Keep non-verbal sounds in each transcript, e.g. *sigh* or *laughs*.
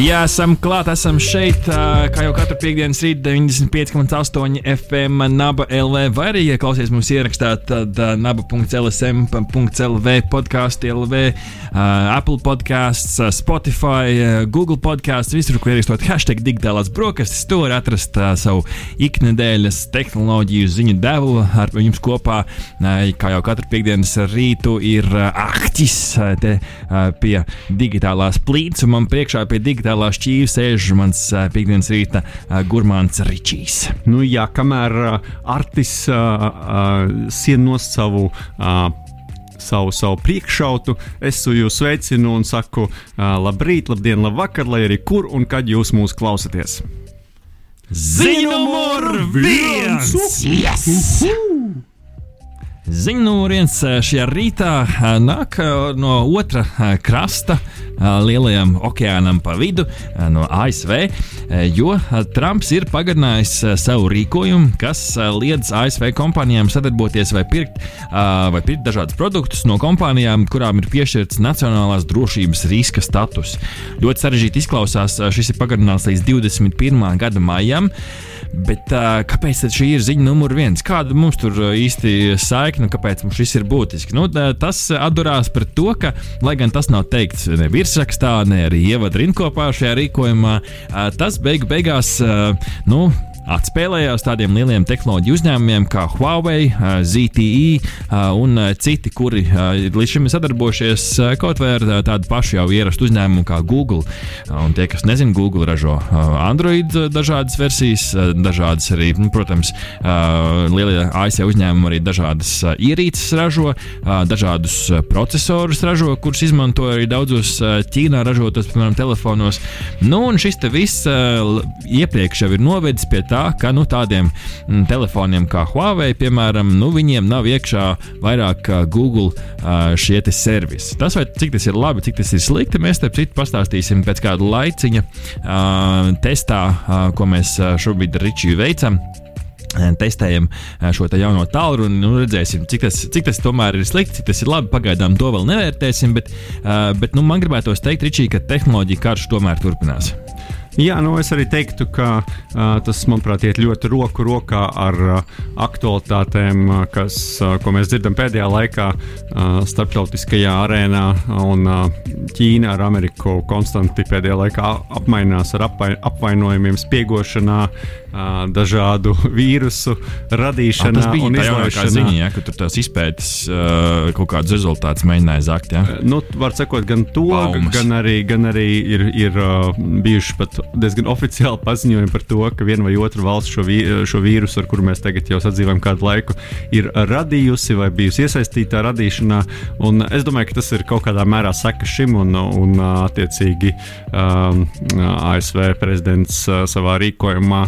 Jā, esam klāt, esam šeit, kā jau katru piekdienas rītu 95,8 FM Naba LV. Vai arī, ja klausies mums ierakstā, tad naba.lsm.lv podkāstu LV, Apple podkāsts, Spotify, Google podkāsts, visur, kur ierakstot hashtag digitālās brokastis, to var atrast savu iknedēļas tehnoloģiju ziņu devu ar jums kopā. Kā jau katru piekdienas rītu ir Ahtis pie digitālās plīts, un man priekšā pie digitālās šķīves sēž mans piekdienas rīta gurmāns Ričijs. Nu, jā, kamēr Artis sien no savu. Savu, savu priekšautu, es jūs sveicinu un saku, labrīt, labdien, labvakar, lai arī kur un kad jūs mūs klausāties. Ziņu numur viens! Yes! Ziņu viens šajā rītā nāk no otra krasta, lielajam okeānam pa vidu, no ASV, jo Trumps ir pagarinājis savu rīkojumu, kas liedz ASV kompānijām sadarboties vai pirkt, vai pirkt dažādus produktus no kompānijām, kurām ir piešķirts nacionālās drošības riska status. Ļoti sarežģīti izklausās, šis ir pagarināts līdz 21. gada maijam. Bet uh, kāpēc šī ir ziņa numur viens? Kāda mums tur īsti saikne, kāpēc mums šis ir būtiski? Nu, tas atdurās par to, ka, lai gan tas nav teikts ne virsrakstā, ne arī ievada rindkopā šajā rīkojumā, uh, tas beigu beigās, uh, nu, atspēlējās tādiem lieliem tehnoloģiju uzņēmumiem kā Huawei, ZTE un citi, kuri līdz šim ir sadarbojušies kaut vai ar tādu pašu jau ierastu uzņēmumu kā Google. Un tie, kas nezina, Google ražo Android dažādas versijas, dažādas arī, nu, protams, lielie ASV uzņēmumi arī dažādas ierīces ražo, dažādus procesorus ražo, kurus izmanto arī daudzos Ķīnā ražotos, piemēram, telefonos. Nu, un šis viss iepriekš jau ir novedis pie tā, ka nu, tādiem mm, telefoniem kā Huawei, piemēram, nu, viņiem nav iekšā vairāk Google šie servisi. Tas, vai cik tas ir labi, cik tas ir slikti, mēs te citu pastāstīsim pēc kāda laiciņa testā, ko mēs šobrīd ar Ričiju veicam. Testējam šo te jauno tālruni, nu redzēsim, cik tas, cik tas tomēr ir slikti, cik tas ir labi. Pagaidām to vēl nevērtēsim, bet, bet nu, man gribētos teikt, Ričī, ka tehnoloģija karš tomēr turpinās. Jā, nu es arī teiktu, ka uh, tas, manuprāt, iet ļoti roku rokā ar uh, aktualitātēm, uh, kas, uh, ko mēs dzirdam pēdējā laikā uh, starptautiskajā arēnā. Un uh, Ķīna ar Ameriku konstanti pēdējā laikā apmainās ar apvai, apvainojumiem, spiegošanā, dažādu *laughs* vīrusu radīšanā tas bija tā jaunākā ziņa, ja, ka tur tās izpētes uh, kaut kādus rezultātus mēģināja zakt. Ja. Nu, var sakot, gan to, Baumas. gan arī, gan arī ir, ir uh, bijuši pat diezgan oficiāli paziņojumi par to, ka viena vai otra valsts šo, vī, šo vīrusu, ar kuru mēs tagad jau sadzīvojam kādu laiku, ir radījusi vai bijusi iesaistītā radīšanā. Un es domāju, ka tas ir kaut kādā mērā seka šim, un, un attiecīgi um, ASV prezidents uh, savā rīkojumā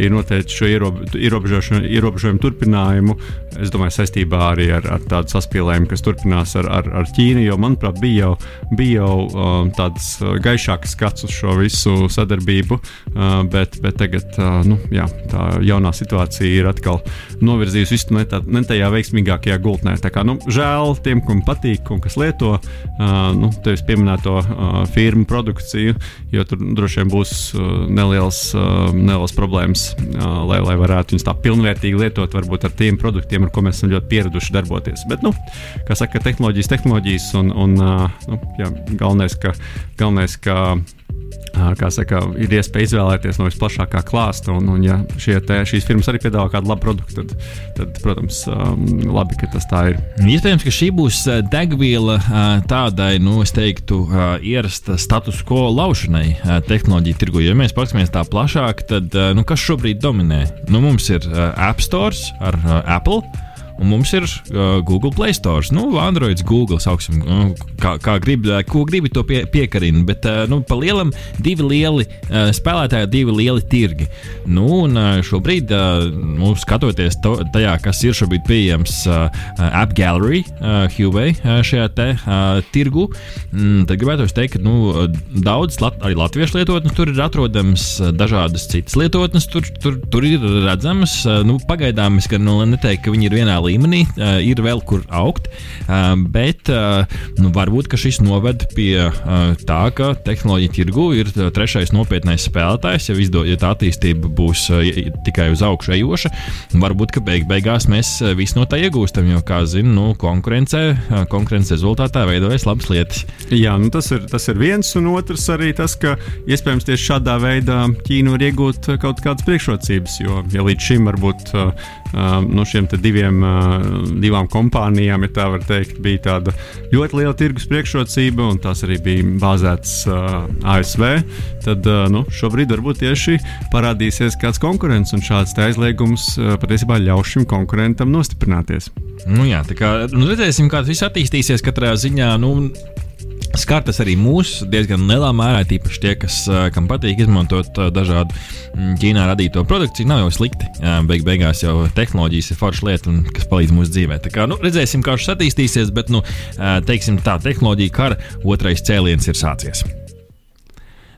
ir noteicis šo ierobežojumu turpinājumu. Es domāju, saistībā arī ar, ar tādu saspīlējumu, kas turpinās ar, ar, ar Ķīnu, jo, manuprāt, bija jau, bija jau tāds gaišāks skats uz šo visu sadarbību, bet, bet tagad nu, jā, tā jaunā situācija ir atkal novirzījusi visu ne, tā, ne tajā veiksmīgākajā gultnē. Tā kā, nu, žēl tiem, kam patīk un kas lieto nu, tevis pieminēto firmu produkciju, jo tur droši vien būs nelielas, uh, nelielas problēmas, lai, lai varētu viņus tā pilnvērtīgi lietot, varbūt ar tiem produktiem, ar ko mēs esam ļoti pieraduši darboties. Bet, nu, kā saka, tehnoloģijas, tehnoloģijas un, un nu, jā, galvenais, ka, galvenais, ka Kā saka, ir iespēja izvēlēties no visplašākā klāsta, un, un ja te, šīs firmas arī piedāvā kādu labu produktu, tad, tad protams, um, labi, ka tas tā ir. Iespējams, ka šī būs degviela tādai, nu, es teiktu, ierasta status quo laušanai tehnoloģiju tirgu. Ja mēs paskatāmies tā plašāk, tad nu, kas šobrīd dominē? Nu, mums ir App Store ar Apple. Un mums ir uh, Google Play Store. Nu, Android, Google, sauksim, uh, kā, kā gribi, uh, ko gribi to pie, piekarina. Bet uh, nu, pa lielam divi lieli uh, spēlētāji, divi lieli tirgi. Nu, un uh, šobrīd, uh, nu, skatoties to, tajā, kas ir šobrīd pieejams uh, App Gallery, uh, Huawei uh, šajā te, uh, tirgu, mm, tad gribētu teikt, ka nu, daudz lat arī latviešu lietotnes tur ir atrodams, dažādas citas lietotnes tur, tur, tur ir redzamas. Nu, pagaidām es gan nu, neteiktu, ka viņi ir vienā līmenī, ir vēl kur augt, bet nu, varbūt šis noved pie tā, ka tehnoloģija tirgu ir trešais nopietnais spēlētājs. Ja, izdo, ja tā attīstība būs tikai uz augšu ejoša, varbūt beig beigās mēs visi no tā iegūstam. Jo, kā zinām, nu, konkurencē, uh, konkurences rezultātā veidojas labas lietas. Jā, nu, tas, ir, tas ir viens, un otrs arī tas, ka iespējams tieši šādā veidā Ķīna var iegūt kaut kādas priekšrocības. Jo ja līdz šim varbūt uh, no šiem diviem, divām kompānijām, ja tā var teikt, bija tāda ļoti liela tirgus priekšrocība, un tās arī bija bāzētas ASV. Tad nu, šobrīd varbūt tieši parādīsies kāds konkurents, un šāds aizliegums patiesībā ļaus šim konkurentam nostiprināties. Nu jā, tā kā nu, redzēsim, kā tas viss attīstīsies katrā ziņā. Nu, Skar tas arī mūs diezgan lielā mērā, tīpaši tie, kas, kam patīk izmantot dažādu mm, Ķīnā radīto produkciju. Nav jau slikti. Beig beigās jau tehnoloģijas ir forša lieta, kas palīdz mūsu dzīvē. Tā kā, nu, redzēsim, kā šis attīstīsies, bet nu, teiksim, tā tehnoloģija kara otrais cēliens ir sācies.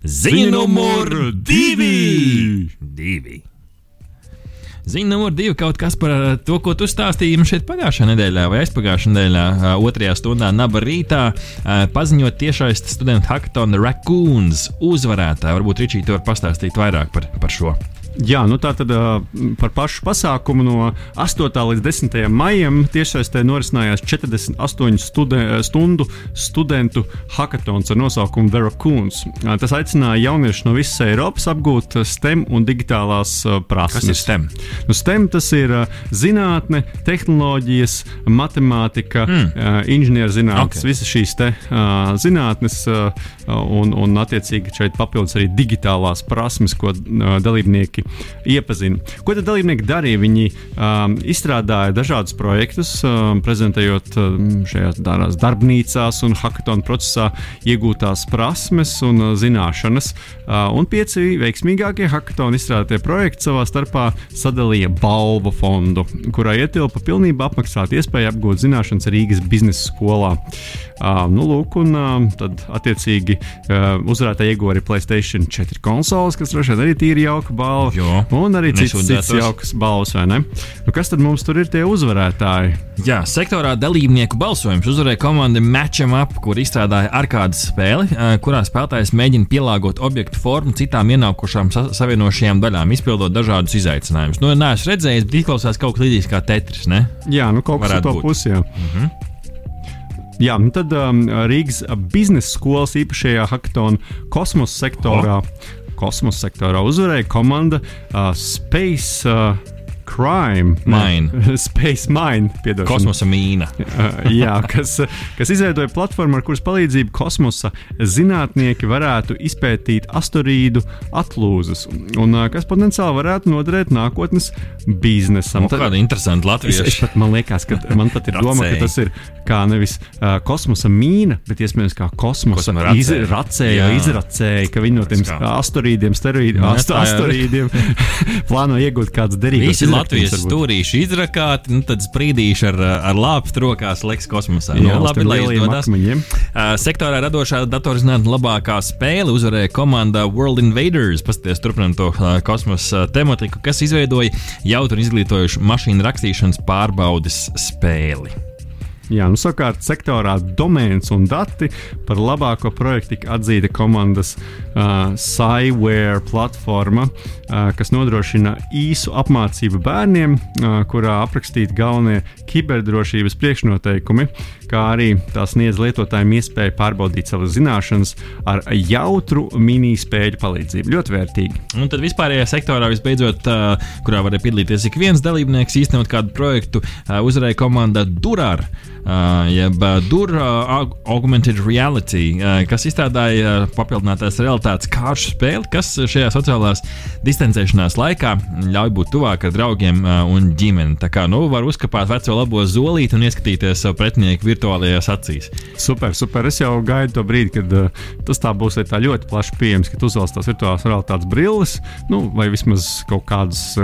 Ziņa numur divi! divi. Ziņa numur divi kaut kas par uh, to, ko tu stāstīji šeit pagājušā nedēļā vai aizpagājušā nedēļā, uh, otrajā stundā, Naba rītā, uh, paziņot tiešais studentu hackathon Raccoons uzvarētāju. Varbūt Ričija, tu vari pastāstīt vairāk par, par šo. Jā, nu tā tad uh, par pašu pasākumu no 8. līdz 10. maijam tiešsaistē norisinājās 48 studen stundu studentu hackathons ar nosaukumu Veracruz. Uh, tas aicināja jauniešus no visas Eiropas apgūt STEM un digitālās uh, prasmes. Kas ir STEM? Nu, STEM tas ir uh, zinātne, tehnoloģijas, matemātika, mm. uh, inženierzinātnes, okay. visas šīs te, uh, zinātnes uh, un, un attiecīgi šeit papildus arī digitālās prasmes, ko dalībnieki iepazina. Ko tad dalībnieki darīja? Viņi um, izstrādāja dažādus projektus, um, prezentējot um, šajās darbnīcās un hackathon procesā iegūtās prasmes un uh, zināšanas. Uh, un pieci veiksmīgākie hackathon izstrādātie projekti savā starpā sadalīja balvu fondu, kurā ietilpa pilnībā apmaksāt iespēju apgūt zināšanas Rīgas biznesa skolā. Uh, nu, lūk, un uh, tad attiecīgi uh, uzvarētāji arī Playstation 4 konsoles, kas droši vien arī ir jauka balva. Jo, un arī citas, citas jaukas balvas, vai ne? Nu, kas tad mums tur ir tie uzvarētāji? Jā, sektorā dalībnieku balsojums uzvarēja komanda Matcham Up, kur izstrādāja arkādas spēli, kurā spēlētājs mēģina pielāgot objektu formu citām ienākušām sa savienošajām daļām, izpildot dažādus izaicinājumus. Nu, neesmu redzējis, bet izklausās kaut kas līdzīgs kā Tetris. Ne? Jā, nu kaut kas tāds - pusi. Mm -hmm. Jā, nu tad um, Rīgas biznesa skolas īpašajā hackathonā kosmosa sektorā. Oh. Kosmosa sektorā uzvarēja komanda uh, Space. Uh, Crime, Mine. *laughs* Space Mine, piedošana. Kosmosa mīna. *laughs* jā, kas, kas izveidoja platformu, ar kuras palīdzību kosmosa zinātnieki varētu izpētīt asteroīdu atlūzas, un kas potenciāli varētu noderēt nākotnes biznesam. Nu, Tad, kāda interesanta latviešu. Es, es pat, man liekas, ka man pat ir doma, ka tas ir kā nevis uh, kosmosa mīna, bet iespējams kā kosmosa izracēja, izracēja, ka viņi no tiem asteroīdiem, steroīdiem, nu, asteroīdiem *laughs* plāno iegūt kādas derīgas. Latvijas stūrīši izrakāti, nu, tad sprīdīši ar, ar lāpstu rokās leks kosmosā. Jā, nu, labi, lai izdodas. Uh, sektorā radošā datorzinātne labākā spēle uzvarēja komanda World Invaders, pasties turpinām to uh, kosmosa tematiku, kas izveidoja jautru un izglītojušu mašīnu rakstīšanas pārbaudes spēli. Jā, nu, savukārt, sektorā domēns un dati par labāko projektu tika atzīta komandas uh, Cyware platforma, uh, kas nodrošina īsu apmācību bērniem, uh, kurā aprakstīti galvenie kiberdrošības priekšnoteikumi, kā arī tā sniedz lietotājiem iespēju pārbaudīt savas zināšanas ar jautru mini-spēļu palīdzību. Ļoti vērtīgi. Un tad vispārējā sektorā, visbeidzot, uh, kurā varēja piedalīties ik viens dalībnieks, īstenot kādu projektu, uh, uzvarēja komanda Durāra. Uh, jeb uh, DUR uh, Augmented Reality, kas izstrādāja papildinātās realitātes kāršu spēli, kas šajā sociālās distancēšanās laikā ļauj būt tuvāk ar draugiem un ģimeni. Tā kā nu, var uzkāpt veco labo zolīti un ieskatīties savu pretinieku virtuālajās acīs. Super, super. Es jau gaidu to brīdi, kad tas tā būs tā ļoti plaši pieejams, ka tu uzvelc tās virtuālās realitātes brilles, nu, vai vismaz kaut kādas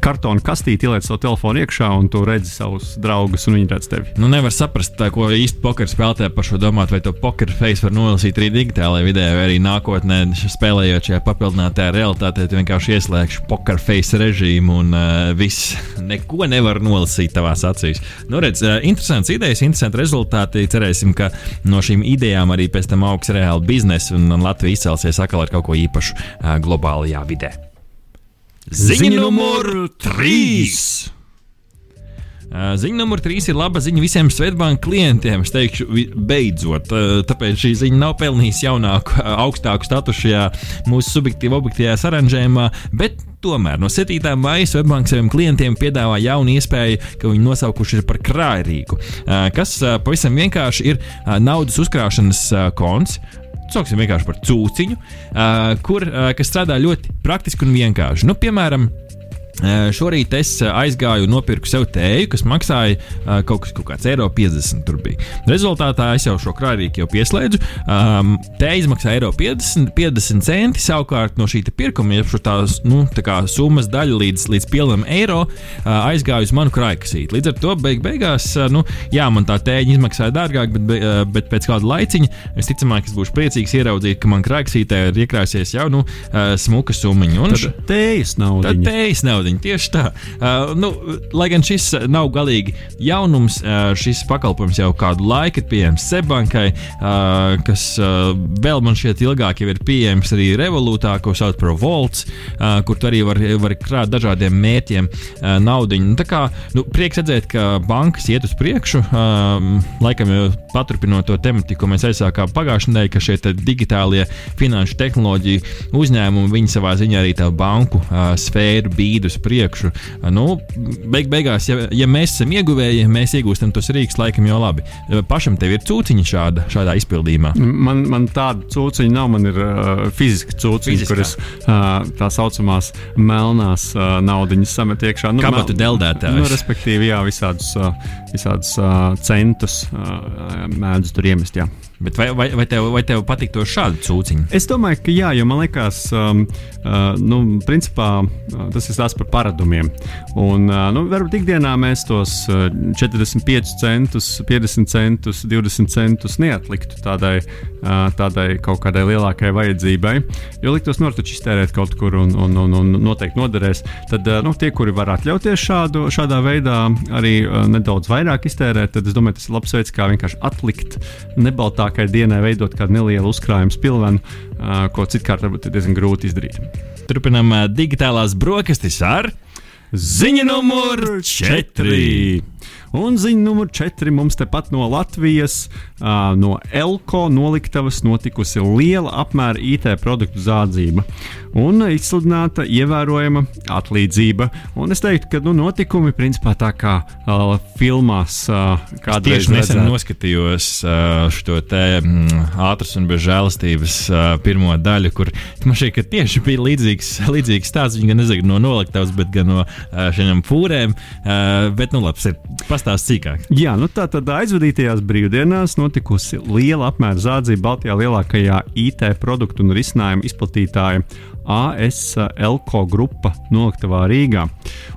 kartona kastīti ieliec savu telefonu iekšā un tu redzi savus draugus un viņi redz tevi. Nu, nevar saprast, tā, ko īsti pokeru spēlētāji par šo domāt, vai to pokeru face var nolasīt arī digitālajā vidē, vai arī nākotnē, spēlējot šajā papildinātajā realitātē, vienkārši ieslēgsi pokeru face režīmu un uh, viss *laughs* neko nevar nolasīt tavās acīs. Nu, redz, uh, interesants idejas, interesanti rezultāti. Cerēsim, ka no šīm idejām arī pēc tam augs reāli biznesa un, un Latvija izcelsies atkal ar kaut ko īpašu uh, globālajā vidē. Ziņa numur 3! Ziņa numur trīs ir laba ziņa visiem Svetbānijas klientiem. Es teikšu, beidzot, tāpēc šī ziņa nav pelnījusi jaunāku, augstāku statusu šajā mūsu subjektīvā, objektīvajā saranžējumā, bet Tomēr no 7. maija Svetbānija saviem klientiem piedāvā jaunu iespēju, ka viņi nosaukuši ir par krājrīku, kas pavisam vienkārši ir naudas uzkrāšanas konts, sauksim vienkārši par cūciņu, kur, kas strādā ļoti praktiski un vienkārši. Nu, piemēram, Šorīt es aizgāju un nopirku sev tēju, kas maksāja kaut, kas, kaut kāds eiro 50. Tur bija. Rezultātā es jau šo krājrīku jau pieslēdzu. Um, tēja izmaksā eiro 50, 50 centi. Savukārt no šī pirkuma, šo tās nu, tā summas daļu līdz, līdz pielam eiro, aizgāju uz manu krājkasīti. Līdz ar to beig beigās, nu, jā, man tā tēja izmaksāja dārgāk, bet, bet pēc kāda laiciņa es ticamāk, es būšu priecīgs ieraudzīt, ka man krājkasītē ir iekrāsies jau nu, smuka summiņa. Tad tējas nauda. Tad tējas nauda naudiņu. Tieši tā. Uh, nu, lai gan šis nav galīgi jaunums, uh, šis pakalpojums jau kādu laiku ir pieejams Sebankai, uh, kas uh, vēl man šķiet ilgāk jau ir pieejams arī Revolūtā, ko sauc par Volts, uh, kur tu arī var, var krāt dažādiem mērķiem uh, naudiņu. Nu, tā kā nu, prieks redzēt, ka bankas iet uz priekšu, uh, laikam jau paturpinot to tematiku, ko mēs aizsākām pagājušajā nedēļā, ka šie digitālie finanšu tehnoloģiju uzņēmumi, viņi savā ziņā arī tā banku uh, sfēru bīd uz priekšu. Nu, beig, beigās, ja, ja mēs esam ieguvēji, mēs iegūstam tos rīks, laikam jau labi. Pašam tev ir cūciņa šāda, šādā izpildījumā. Man, man tāda cūciņa nav, man ir uh, fiziska cūciņa, kuras uh, tā saucamās melnās uh, naudiņas samet iekšā. Nu, Kā tu deldētājs? Nu, respektīvi, jā, visādus, uh, visādus uh, centus uh, mēdz tur iemest. Jā. Bet vai, vai, vai, tev, vai tev patīk to šādu cūciņu? Es domāju, ka jā, jo man liekas, um, uh, nu, principā, uh, tas ir tās par paradumiem. Un, uh, nu, varbūt ikdienā mēs tos uh, 45 centus, 50 centus, 20 centus neatliktu tādai, uh, tādai kaut kādai lielākai vajadzībai. Jo liktos, nu, taču iztērēt kaut kur un, un, un, un noteikti noderēs. Tad uh, nu, tie, kuri var atļauties šādu, šādā veidā arī uh, nedaudz vairāk iztērēt, tad es domāju, tas ir labs veids, kā vienkārši atlikt nebaltā ilgākai dienai veidot kādu nelielu uzkrājumu spilvenu, ko citkārt varbūt ir diezgan grūti izdarīt. Turpinām digitālās brokastis ar ziņu numur 4. Un ziņa numur 4 mums tepat no Latvijas, uh, no Elko noliktavas notikusi liela apmēra IT produktu zādzība un izsludināta ievērojama atlīdzība. Un es teiktu, ka nu, notikumi principā tā kā uh, filmās uh, kādreiz Tieši nesen noskatījos uh, šo te mm, ātras un bez žēlastības uh, pirmo daļu, kur man šķiet, ka tieši bija līdzīgs, līdzīgs stāsts. Viņa gan nezina no noliktavas, bet gan no uh, šiem fūrēm. Uh, bet, nu, labi, pastāst cīkāk. Jā, nu tā tad aizvadītajās brīvdienās notikusi liela apmēra zādzība Baltijā lielākajā IT produktu un risinājumu izplatītāja AS Elko grupa Noktavā Rīgā.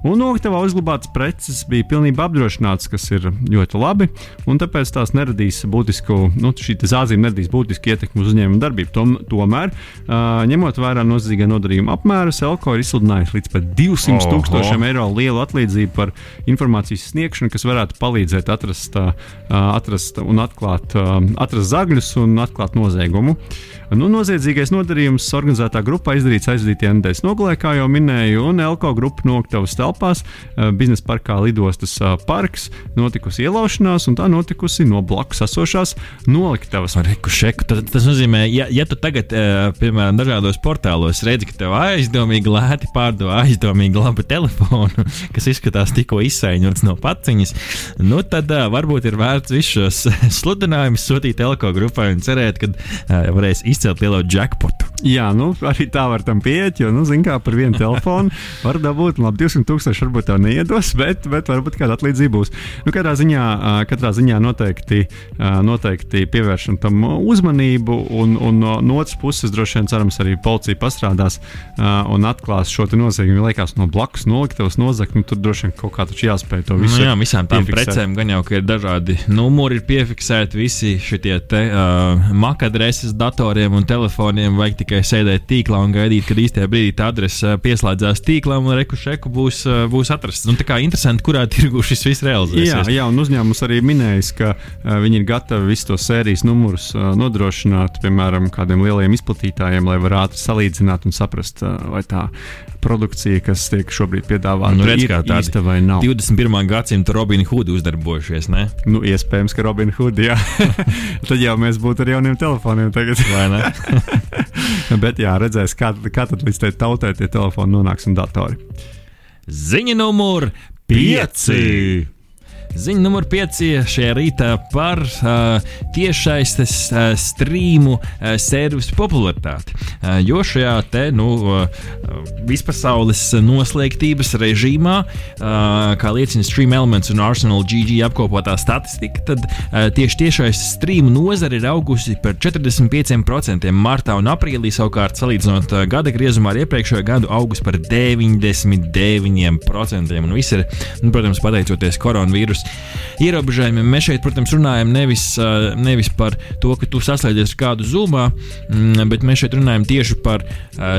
Un Noktavā uzglabātas preces bija pilnībā apdrošinātas, kas ir ļoti labi, un tāpēc tās neradīs būtisku, nu, šī zāzīme neradīs būtisku ietekmi uz uzņēmumu darbību. Tom, tomēr, uh, ņemot vērā nozīmīgā nodarījuma apmērus, Elko ir izsludinājusi līdz pat 200 tūkstošiem eiro lielu atlīdzību par informācijas sniegšanu, kas varētu palīdzēt atrast, uh, atrast un atklāt, uh, atrast zagļus un atklāt noziegumu. Nu, noziedzīgais nodarījums organizētā grupā izdarīts noticis aizdītajā nedēļas nogalē, kā jau minēju, un Elko grupa noktavas telpās, biznesa parkā lidostas parks, notikusi ielaušanās, un tā notikusi no blakus esošās noliktavas. Reku šeku, tas, tas nozīmē, ja, ja tu tagad, piemēram, dažādos portālos redzi, ka tev aizdomīgi lēti pārdod aizdomīgi labu telefonu, *laughs* kas izskatās tikko izsaiņots no paciņas, nu tad varbūt ir vērts visus šos *laughs* sludinājumus sūtīt telko grupai un cerēt, ka varēs izcelt lielo jackpotu. Jā, nu arī tā var tam pieiet, jo, nu, zin kā par vienu telefonu var dabūt, labi, 200 tūkstoši varbūt tev neiedos, *laughs* bet, bet varbūt kāda atlīdzība būs. Nu, katrā ziņā, katrā ziņā noteikti, noteikti pievēršam tam uzmanību, un, un no, no otras puses droši vien cerams arī policija pastrādās un atklās šo noziegumu. Liekas, no blakus noliktavas nozagt, nu, tur droši vien kaut kā taču jāspēj to visu. Nu, jā, visām tām piefiksēt. precēm gan jau, ka ir dažādi numuri ir piefiksēti, visi šie te uh, MAC adreses datoriem un telefoniem vajag tikai sēdēt tīklā un gaidīt, kad īstajā brīdī tā adrese pieslēdzās tīklam un rekušeku būs, uh, būs atrasts. Nu, tā kā interesanti, kurā *laughs* tirgu šis viss realizēsies. Jā, jā, un uzņēmums arī minējis, ka uh, viņi ir gatavi visus tos sērijas numurus nodrošināt, piemēram, kādiem lieliem izplatītājiem, lai varētu ātri salīdzināt un saprast, vai tā produkcija, kas tiek šobrīd piedāvāta, nu, redz, ir īsta vai nav. 21. gadsimta Robina Hooda uzdarbojušies. Ne? Nu, iespējams, ka Robina Hooda, jā. *laughs* tad jau mēs būtu ar jauniem telefoniem tagad. vai ne? *laughs* Bet jā, redzēs, kā, kā tad līdz tai tautai tie telefoni nonāks un datori. Ziņa numur 5! Ziņa numur 5 šajā rītā par uh, tiešsaistes uh, streamu uh, servisu popularitāti. Uh, jo šajā te, nu, uh, vispasaules noslēgtības režīmā, uh, kā liecina Stream Elements un Arsenal GG apkopotā statistika, tad uh, tieši tiešais streamu nozare ir augusi par 45%. Martā un aprīlī savukārt, salīdzinot uh, gada griezumā ar iepriekšējo gadu, augus par 99%. Un viss ir, nu, protams, pateicoties koronavīrusam ierobežojumiem. Mēs šeit, protams, runājam nevis, nevis par to, ka tu saslēdzies ar kādu zumā, mm, bet mēs šeit runājam tieši par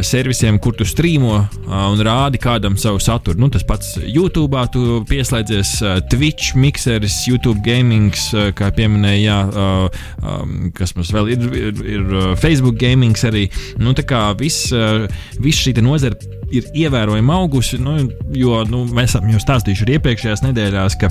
servisiem, kur tu strīmo un rādi kādam savu saturu. Nu, tas pats YouTube, tu pieslēdzies Twitch, Mixeris, YouTube Gaming, kā pieminēja, jā, kas mums vēl ir, ir, ir Facebook Gaming arī. Nu, tā kā viss vis šī nozara ir ievērojami augusi, nu, jo nu, mēs jau stāstījuši arī iepriekšējās nedēļās, ka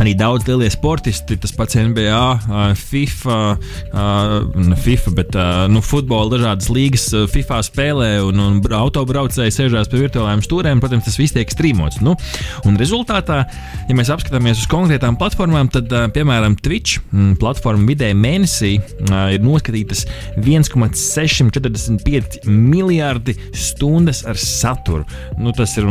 Arī daudz lielie sportisti, tas pats NBA, FIFA, FIFA bet nu, futbola dažādas līgas FIFA spēlē un, un autobraucēji sēžās pie virtuālajiem stūrēm. Protams, tas viss tiek strīmots. Nu, un rezultātā, ja mēs apskatāmies uz konkrētām platformām, tad, piemēram, Twitch platforma vidēji mēnesī ir noskatītas 1,645 miljardi stundas ar saturu. Nu, tas ir,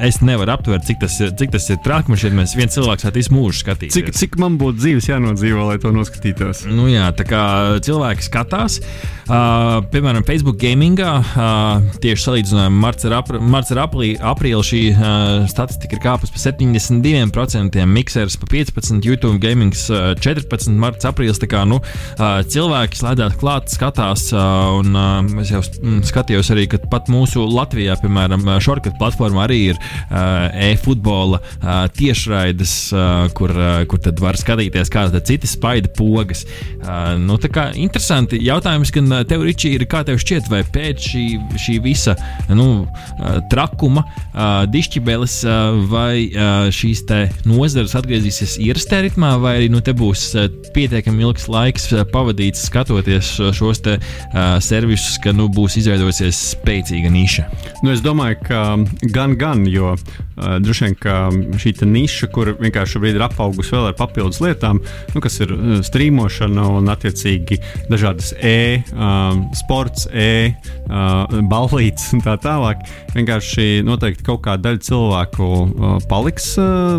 es nevaru aptvert, cik tas, cik tas ir traki. Man mēs viens cilvēks atīs mūžu skatīties. Cik, cik man būtu dzīves jānodzīvo, lai to noskatītos? Nu, jā, tā kā cilvēki skatās, uh, piemēram, Facebook gamingā, uh, tieši salīdzinājumā marts ar, apr marts ar aprī, aprīli šī uh, statistika ir kāpusi pa 72%, miksers pa 15%, YouTube gamings uh, 14%, marts aprīlis. Tā kā nu, uh, cilvēki slēdzās klāt, skatās, uh, un uh, es jau skatījos arī, ka pat mūsu Latvijā, piemēram, Shortcut platformā arī ir uh, e-futbola uh, tiešraides. Uh, kur, kur tad var skatīties, kādas citas spaida pogas. Nu, tā kā interesanti jautājums, gan tev, Ričī, ir kā tev šķiet, vai pēc šī, šī visa nu, trakuma, dišķibeles, vai šīs nozares atgriezīsies ierastā ritmā, vai arī nu, te būs pietiekami ilgs laiks pavadīts skatoties šos te servisus, ka nu, būs izveidojusies spēcīga niša. Nu, es domāju, ka gan, gan, jo uh, droši vien šī niša, kur vienkārši šobrīd ir apaugusi vēl ar papildus lietām, nu, kas ir uh, streamošana un attiecīgi dažādas e-sports, uh, e-ballītes uh, un tā tālāk. Vienkārši noteikti kaut kāda daļa cilvēku uh, paliks uh,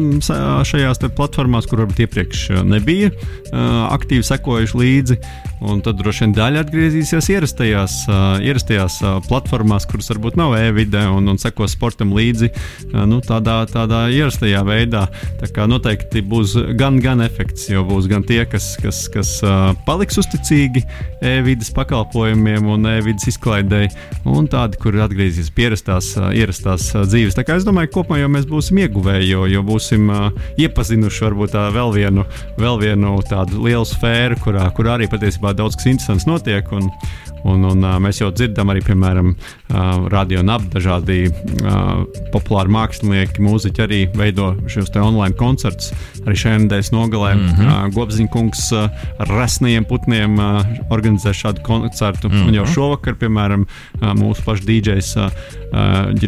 šajās platformās, kur varbūt iepriekš nebija uh, aktīvi sekojuši līdzi. Un tad droši vien daļa atgriezīsies ierastajās, ierastajās platformās, kuras varbūt nav e-vide un, un seko sportam līdzi nu, tādā, tādā ierastajā veidā. Tā kā noteikti būs gan, gan efekts, jo būs gan tie, kas, kas, kas paliks uzticīgi e-vidas pakalpojumiem un e-vidas izklaidēji, un tādi, kur atgriezīsies pierastās, ierastās dzīves. Tā kā es domāju, kopumā jau mēs būsim ieguvēji, jo, jo būsim iepazinuši varbūt tā vēl vienu, vēl vienu tādu lielu sfēru, kurā, kurā arī patiesībā daudz kas interesants notiek. Un, Un, un, mēs jau dzirdam arī, piemēram, radio nab dažādi uh, populāri mākslinieki, mūziķi arī veido šos online koncertus. Arī šajā nedēļas nogalē mm -hmm. Gobziņa kungs ar resniem putniem organizē šādu koncertu. Mm -hmm. Un jau šovakar, piemēram, mūsu pašu DJs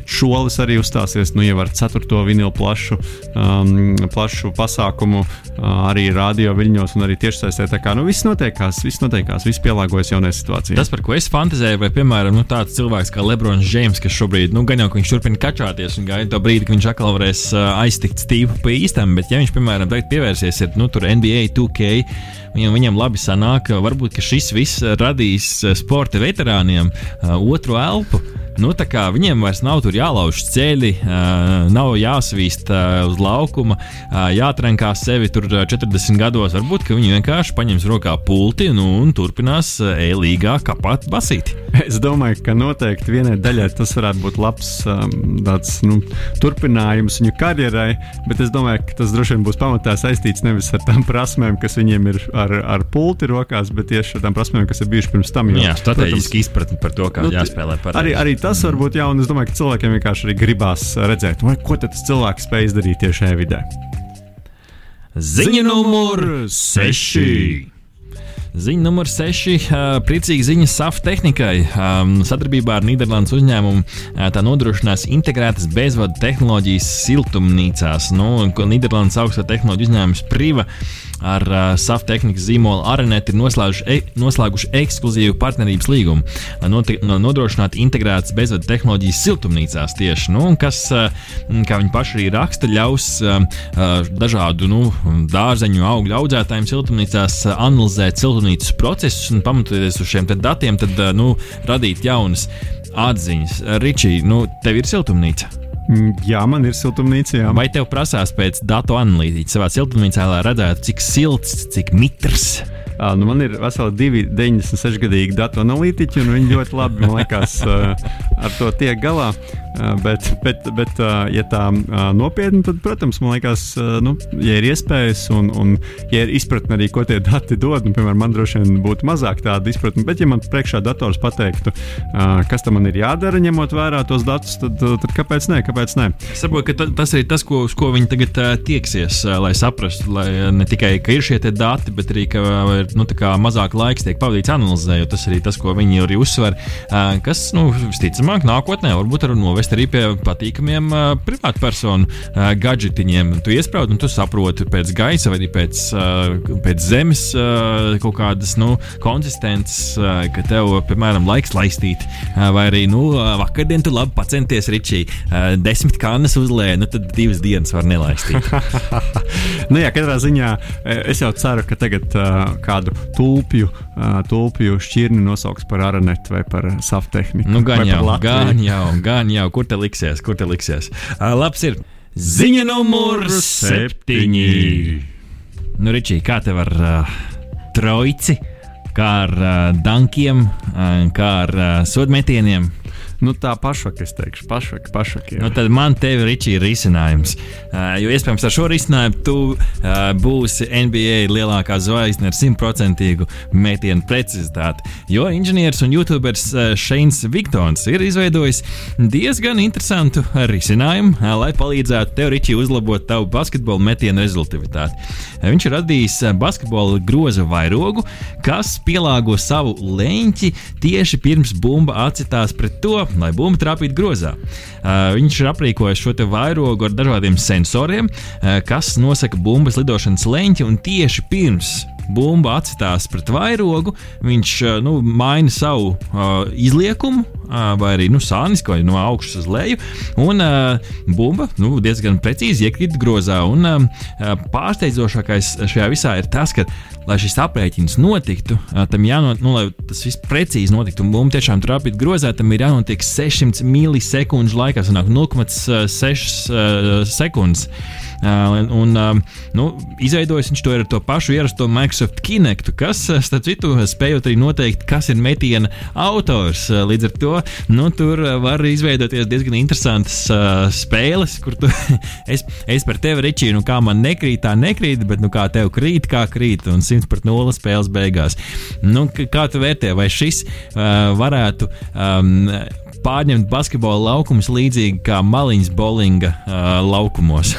Šolis arī uzstāsies nu, jau ar ceturto vinilu plašu, um, plašu pasākumu arī radio viļņos un arī tiešsaistē. Tā kā nu, viss notiekās, viss notiekās, viss pielāgojas jaunai situācijai. Tas, par ko es fantāzēju, vai, piemēram, nu, tāds cilvēks kā Lebrons Džeims, kas šobrīd, nu, gan jau viņš turpina kačāties un gaida to brīdi, kad viņš atkal varēs uh, aiztikt Steve'u pa īstam, bet ja viņš, piemēram, tagad pievērsies ir, nu, NBA 2K, viņam, labi sanāk, varbūt šis viss radīs sporta veterāniem uh, otru elpu. Nu, viņiem vairs nav jālauž ceļi, uh, nav jāsvīst uh, uz laukuma, uh, jātrenkās sevi tur 40 gados. Varbūt viņi vienkārši paņems rokā pulti nu, un turpinās e-līgā kapāt basīti. Es domāju, ka noteikti vienai daļai tas varētu būt labs um, tāds, nu, turpinājums viņu karjerai, bet es domāju, ka tas droši vien būs pamatā saistīts nevis ar tām prasmēm, kas viņiem ir ar, ar pulti rokās, bet tieši ar tām prasmēm, kas ir bijušas pirms tam. Jo, Jā, strateģiski izpratni par to, kā nu, jāspēlē. Pareizi. Arī, arī tas var būt jauni. Es domāju, ka cilvēkiem vienkārši arī gribās redzēt, vai, ko tas cilvēks spēj izdarīt tieši šajā vidē. Ziņa numur 6. Ziņa numur 6. Priecīga ziņa SAF tehnikai. Sadarbībā ar Nīderlandes uzņēmumu tā nodrošinās integrētas bezvadu tehnoloģijas siltumnīcās. Nu, Nīderlandes augstā tehnoloģija uzņēmums Priva ar SAF tehnikas zīmolu Arenet ir noslēguši, e, noslēguši ekskluzīvu partnerības līgumu, noti, no, nodrošinātu integrētas bezvadu tehnoloģijas siltumnīcās tieši, nu, kas, kā viņi paši arī raksta, ļaus dažādu nu, dārzeņu augļu audzētājiem siltumnīcās analizēt siltumnīcas procesus un pamatoties uz šiem datiem, tad nu, radīt jaunas atziņas. Ričī, nu, tev ir siltumnīca. Mm, jā, man ir siltumnīca. Jā. Vai tev prasās pēc datu analītiķa savā siltumnīcā, lai redzētu, cik silts, cik mitrs? Uh, nu man ir veseli divi 96 gadīgi datu analītiķi, un viņi ļoti labi, man liekas, ar to tiek galā. Uh, bet, bet, bet uh, ja tā uh, nopietni, tad, protams, man liekas, nu, ja ir iespējas un, un ja ir izpratne arī, ko tie *laughs* dati dod, nu, piemēram, man droši vien būtu mazāk tāda izpratne, bet, ja man priekšā dators pateiktu, kas tam ir jādara, ņemot vērā tos datus, tad, tad kāpēc nē? Kāpēc nē? Es saprotu, ka tas ir tas, ko, uz ko viņi tagad tieksies, lai saprastu, lai ne tikai ir šie dati, bet arī, ka uh, nu, mazāk laiks tiek pavadīts analizējot. Tas arī tas, ko viņi arī uzsver, kas, nu, visticamāk, nākotnē varbūt var novest arī pie patīkamiem privātpersonu gadžetiņiem. Tu iesprādi un tu saproti pēc gaisa vai pēc, pēc zemes kaut kādas nu, konsistences, ka tev, piemēram, laiks laistīt, vai arī, nu, vakardien tu labi pacenties, Ričī, desmit kannas uzlēja, nu tad divas dienas var nelaistīt. *laughs* nu, jā, katrā ziņā es jau ceru, ka tagad uh, kādu tulpju, uh, tulpju šķirni nosauks par aranetu vai par safu tehniku. Nu, gan jau, gan jau, gan jau, kur te liksies, kur te liksies. Uh, labs ir ziņa numur septiņi. Nu, Ričī, kā tev ar uh, trojici, kā ar uh, dankiem, uh, kā ar uh, sodmetieniem? Nu, tā pašvaka, es teikšu, pašvaka, pašvaka. Nu, tad man te ir risinājums. Uh, jo iespējams ar šo risinājumu tu uh, būsi NBA lielākā zvaigzne ar simtprocentīgu metienu precizitāti. Jo inženieris un youtuberis uh, Šeins Viktons ir izveidojis diezgan interesantu risinājumu, uh, lai palīdzētu tev, Ričī, uzlabot tavu basketbola metienu rezultātivitāti. Uh, viņš ir radījis basketbola groza vairogu, kas pielāgo savu leņķi tieši pirms bumba acitās pret to, lai bumba trāpītu grozā. Uh, viņš ir aprīkojis šo vairogu ar dažādiem sensoriem, uh, kas nosaka bumbas lidošanas leņķi un tieši pirms bumba atstās pret vairogu, viņš nu, maina savu uh, izliekumu, uh, vai arī nu, sānisku, vai no augšas uz leju. Un uh, bumba nu, diezgan precīzi iekrīt grozā. Un, uh, pārsteidzošākais šajā visā ir tas, ka lai šis aprēķins notiktu, tam jānotiek, nu, lai tas viss precīzi notiktu, un bumba tiešām trāpītu grozā, tam ir jānotiek 600 milisekundžu laikā, sanāk 0,6 sekundes. Un, nu, izveidojis viņš to ar to pašu ierasto Microsoft Kinectu, kas, starp citu, spējot arī noteikt, kas ir metiena autors. Līdz ar to nu, tur var izveidoties diezgan interesantas spēles, kur tu, *laughs* es, es par tevi rečīju, nu kā man nekrīt, tā nekrīt, bet nu kā tev krīt, kā krīt, un 100 pret 0 spēles beigās. Nu, kā tu vērtē, vai šis uh, varētu um, pārņemt basketbola laukumus līdzīgi kā maliņas bowlinga uh, laukumos?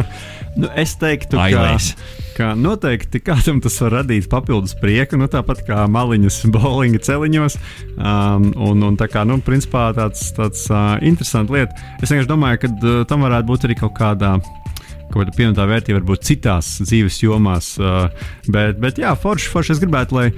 *laughs* nu, es teiktu, Ailēs. ka, ka noteikti kādam tas var radīt papildus prieku, nu, tāpat kā maliņas *laughs* bowlinga celiņos. Um, un, un tā kā, nu, principā tāds, tāds uh, interesants lieta. Es vienkārši domāju, ka uh, tam varētu būt arī kaut kādā kaut kāda pievienotā vērtība varbūt citās dzīves jomās. Bet, bet jā, forši, forši es gribētu, lai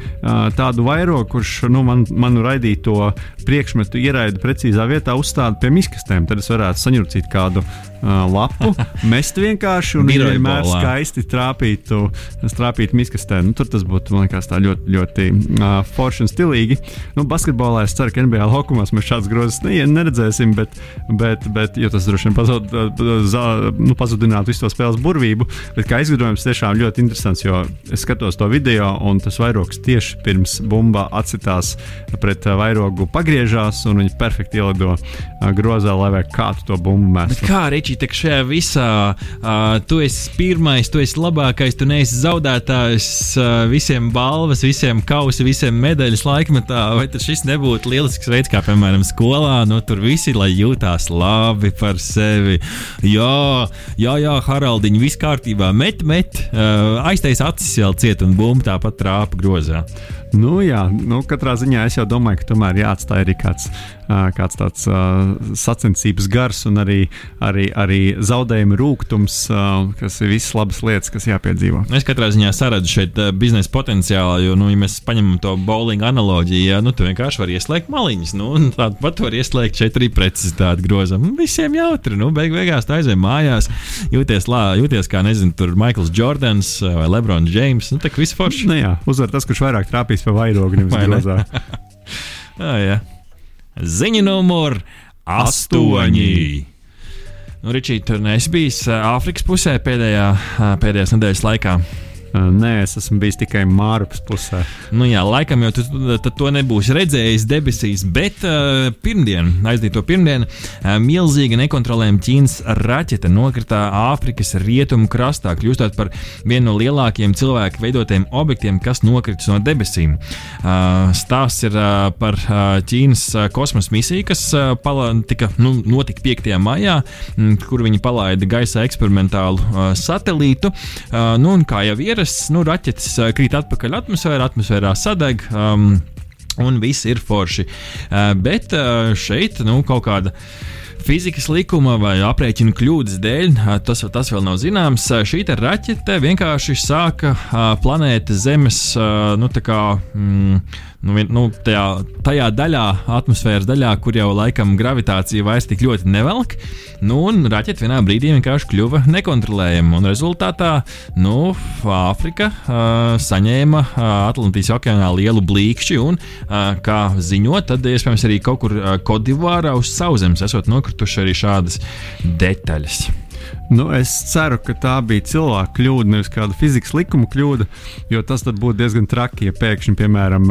tādu vairogu, kurš nu, man, manu raidīto priekšmetu ieraida precīzā vietā, uzstāda pie miskastēm. Tad es varētu saņurcīt kādu uh, lapu, *laughs* mest vienkārši un Biroja vienmēr bolā. skaisti trāpītu, trāpītu miskastē. Nu, tur tas būtu, man liekas, tā ļoti, ļoti uh, forši un stilīgi. Nu, basketbolā es ceru, ka NBA laukumos mēs šādas grozas ne, neredzēsim, bet, bet, bet jo tas droši vien pazud, za, nu, pazudinātu visu to spēles burvību. Bet kā izgudrojums tiešām ļoti interesants, jo es skatos to video un tas vairogs tieši pirms bumba atsitās pret uh, vairogu pagriežās un viņi perfekti ielido uh, grozā, lai kā tu to bumbu mestu. kā Ričī, tā šajā visā uh, tu esi pirmais, tu esi labākais, tu neesi zaudētājs, uh, visiem balvas, visiem kausi, visiem medaļas laikmetā. Vai tas nebūtu lielisks veids, kā piemēram skolā, nu tur visi lai jūtās labi par sevi. Jā, jā, jā Haraldiņ, viss kārtībā, met, met, uh, aiztais acis vēl ciet un bumba tāpat trāpa grozā. Nu, jā, nu, katrā ziņā es jau domāju, ka tomēr jāatstāj arī kāds, kāds tāds sacensības gars un arī, arī, arī zaudējuma rūkums, kas ir visas labas lietas, kas jāpiedzīvo. Es katrā ziņā saredzu šeit biznesa potenciālu, jo, nu, ja mēs paņemam to bowlinga analoģiju, ja, nu, tu vienkārši vari ieslēgt maliņas, nu, un tāpat var ieslēgt šeit arī precizitāti grozam. Visiem jautri, nu, beig beigās tā aizvien mājās, jūties, lā, jūties kā, nezinu, tur Maikls Jordans vai Lebrons James, nu, tā kā viss forši. Nu, jā, uzvar tas, kurš vairāk trāpīs pa vairogu, nevis Vai grozā. *laughs* Ah, jā. Ziņa numur astoņi. Nu, Ričīt, tur neesi bijis Āfrikas pusē pēdējā, pēdējās nedēļas laikā. Ā, Nē, es esmu bijis tikai Mārpas pusē. Nu, jā, laikam jau tu to nebūsi redzējis debesīs, bet uh, pirmdien, aizdīto pirmdienu, uh, milzīga nekontrolējama Ķīnas raķete nokrita Āfrikas rietumu krastā, kļūstot par vienu no lielākajiem cilvēku veidotiem objektiem, kas nokritis no debesīm. Uh, stāsts ir uh, par uh, Ķīnas uh, kosmosa misiju, kas uh, pala, tika, nu, notika 5. maijā, m, kur viņi palaida gaisā eksperimentālu uh, satelītu. Uh, nu, un kā jau ierasts, nu, raķetes uh, krīt atpakaļ atmosfērā, atmosfērā sadeg. Um, Un viss ir forši. Uh, bet uh, šeit nu, kaut kāda fizikas likuma vai aprēķinu kļūdas dēļ, tas, tas vēl nav zināms. Šī te raķete vienkārši sāka planētas Zemes nu, tā kā, mm, nu, nu, tajā, tajā daļā, atmosfēras daļā, kur jau laikam gravitācija vairs tik ļoti nevelk. Nu, un raķete vienā brīdī vienkārši kļuva nekontrolējama. Un rezultātā nu, Āfrika uh, saņēma uh, Atlantijas okeānā lielu blīkšķi, un, uh, kā ziņot, tad iespējams arī kaut kur uh, Kodivārā uz sauszemes esot nokrituši arī šādas detaļas. Nu, es ceru, ka tā bija cilvēka kļūda, nevis kāda fizikas likuma kļūda, jo tas būtu diezgan traki, ja pēkšņi, piemēram,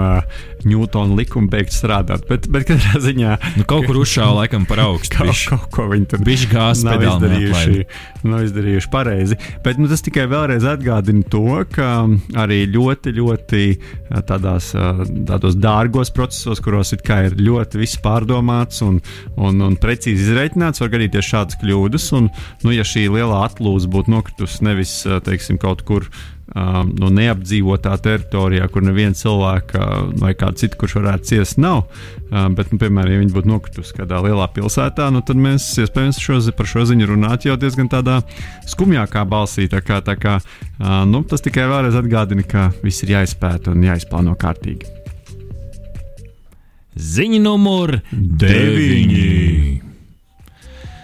Ņūtona likuma beigtu strādāt. Bet, bet katrā ziņā Nu, kaut kur uzšāva laikam par augstu. *laughs* kaut, kaut ko viņi tur Bišķi gāzes nav izdarījuši, nav izdarījuši pareizi. Bet nu, tas tikai vēlreiz atgādina to, ka arī ļoti, ļoti tādās, tādos dārgos procesos, kuros kā ir ļoti viss pārdomāts un, un, un precīzi izreikināts, var gadīties šādas kļūdas. Un, nu, ja šī lielā atlūze būtu nokritusi nevis teiksim, kaut kur um, nu, neapdzīvotā teritorijā, kur neviena cilvēka vai kāda cita, kurš varētu ciest, nav. Um, bet, nu, piemēram, ja viņi būtu nokritusi kādā lielā pilsētā, nu, tad mēs iespējams šo, par šo ziņu runātu jau diezgan tādā skumjākā balsī. Tā kā, tā kā, uh, nu, tas tikai vēlreiz atgādina, ka viss ir jāizpēta un jāizplāno kārtīgi. Ziņa numur 9.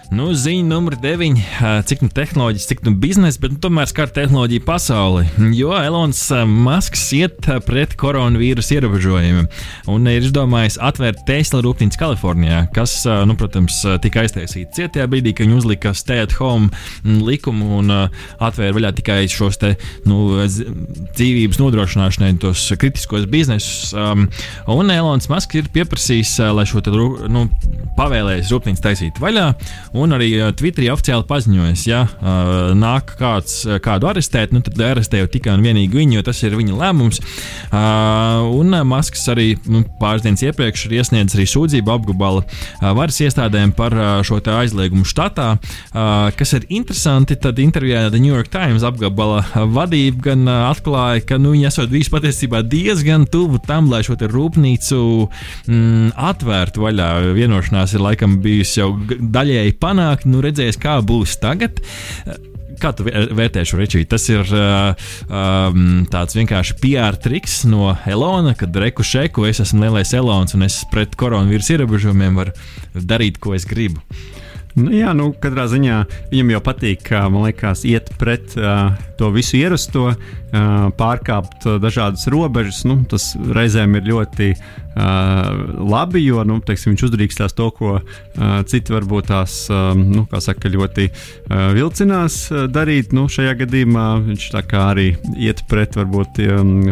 Nu, ziņa numur 9. Cik nu tehnoloģijas, cik nu biznesa, bet nu, tomēr skar tehnoloģiju pasauli. Jo Elonas Masks iet pret koronavīrusa ierobežojumiem un ir izdomājis atvērt Tesla rūpnīcu Kalifornijā, kas, nu, protams, tika aiztaisīta cietajā brīdī, kad viņi uzlika stay at home likumu un atvēra vaļā tikai šos te, nu, dzīvības nodrošināšanai, tos kritiskos biznesus. Un Elonas Masks ir pieprasījis, lai šo te, nu, pavēlējis rūpnīcu taisīt vaļā. Un arī Twitterī oficiāli paziņojas, ja uh, nāk kāds kādu arestēt, nu, tad arestē jau tikai un vienīgi viņu, jo tas ir viņa lēmums. Uh, un Masks arī nu, pāris dienas iepriekš ir iesniedzis arī sūdzību apgabala uh, varas iestādēm par uh, šo aizliegumu štatā, uh, kas ir interesanti. Tad intervijā The New York Times apgabala vadība gan uh, atklāja, ka nu, viņi esat bijuši patiesībā diezgan tuvu tam, lai šo rūpnīcu mm, atvērtu vaļā. Vienošanās ir laikam bijusi jau daļēji panākt, nu redzēs, kā būs tagad. Kā tu vērtē šo rečīti? Tas ir uh, um, tāds vienkārši PR triks no Elona, kad reku šeku, es esmu lielais Elons un es pret koronavīrusu ierobežojumiem varu darīt, ko es gribu. Nu, jā, nu, katrā ziņā viņam jau patīk, man liekas, iet pret uh, to visu ierasto, uh, pārkāpt uh, dažādas robežas. Nu, tas reizēm ir ļoti labi, jo nu, teiksim, viņš uzdrīkstās to, ko uh, citi varbūt tās um, nu, saka, ļoti vilcinās darīt. Nu, šajā gadījumā viņš arī iet pret varbūt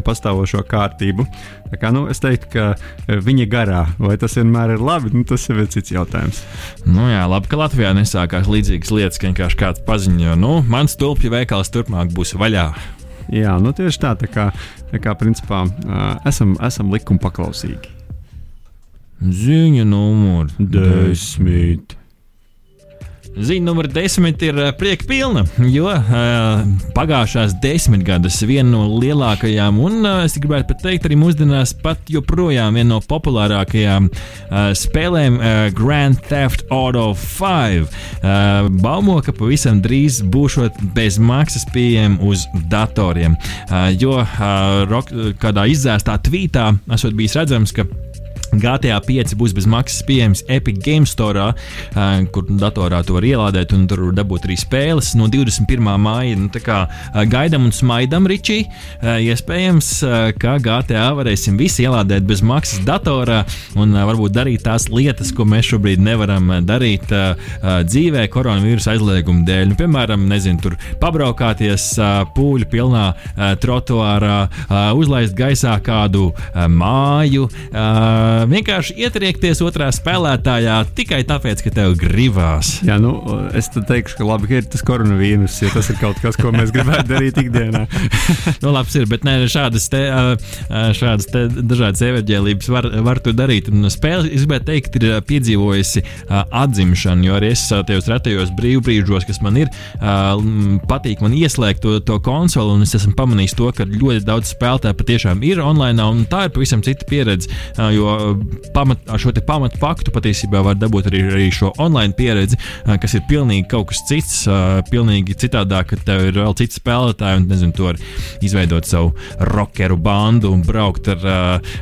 pastāvošo kārtību. Tā kā, nu, es teiktu, ka viņa garā, vai tas vienmēr ir labi, nu, tas ir cits jautājums. Nu, jā, labi, ka Latvijā nesākās līdzīgas lietas, ka vienkārši kāds paziņo, nu, mans tulpju veikals turpmāk būs vaļā. Jā, nu tieši tā, tā kā, tā kā principā esam, esam likuma paklausīgi. Ziņa numur desmit. Ziņa numur desmit ir eh, prieka pilna, jo uh, pagājušās desmitgades viena no lielākajām, un uh, es gribētu pat teikt, arī mūsdienās pat joprojām viena no populārākajām uh, spēlēm uh, Grand Theft Auto 5. Uh, baumo, ka pavisam drīz būšot bez maksas pieejama uz datoriem, uh, jo uh, rock, kādā izzēstā tvītā esot bijis redzams, ka GTA 5 būs bez maksas pieejams Epic Game Store, kur datorā to var ielādēt un tur dabūt arī spēles no 21. māja. Nu, kā, gaidām un smaidām, Ričī. Iespējams, ka GTA varēsim visi ielādēt bez maksas datorā un varbūt darīt tās lietas, ko mēs šobrīd nevaram darīt dzīvē, koronavīrusa aizlieguma dēļ. Nu, piemēram, nezinu, tur pabraukāties pūļu pilnā trotuārā, uzlaist gaisā kādu māju. Vienkārši ietriekties otrā spēlētājā tikai tāpēc, ka tev gribās. Jā, nu, es teikšu, ka labi, ka ir tas koronavīrus, ja tas ir kaut kas, ko mēs gribētu darīt ikdienā. *laughs* nu, labs ir, bet nē, šādas, te, šādas te dažādas everģēlības var, var to darīt. Un spēle, es gribētu teikt, ir piedzīvojusi atzimšanu, jo arī es tajos retajos brīvbrīžos, kas man ir, patīk man ieslēgt to, to konsoli, un es esmu pamanījis to, ka ļoti daudz spēlētāju patiešām ir online, un tā ir pavisam cita pieredze. Jo pamat, ar šo pamatu faktu patiesībā var dabūt arī, arī šo online pieredzi, kas ir pilnīgi kaut kas cits, pilnīgi citādāk, ka tev ir vēl citi spēlētāji un nezinu, to var izveidot savu rockeru bandu un braukt ar,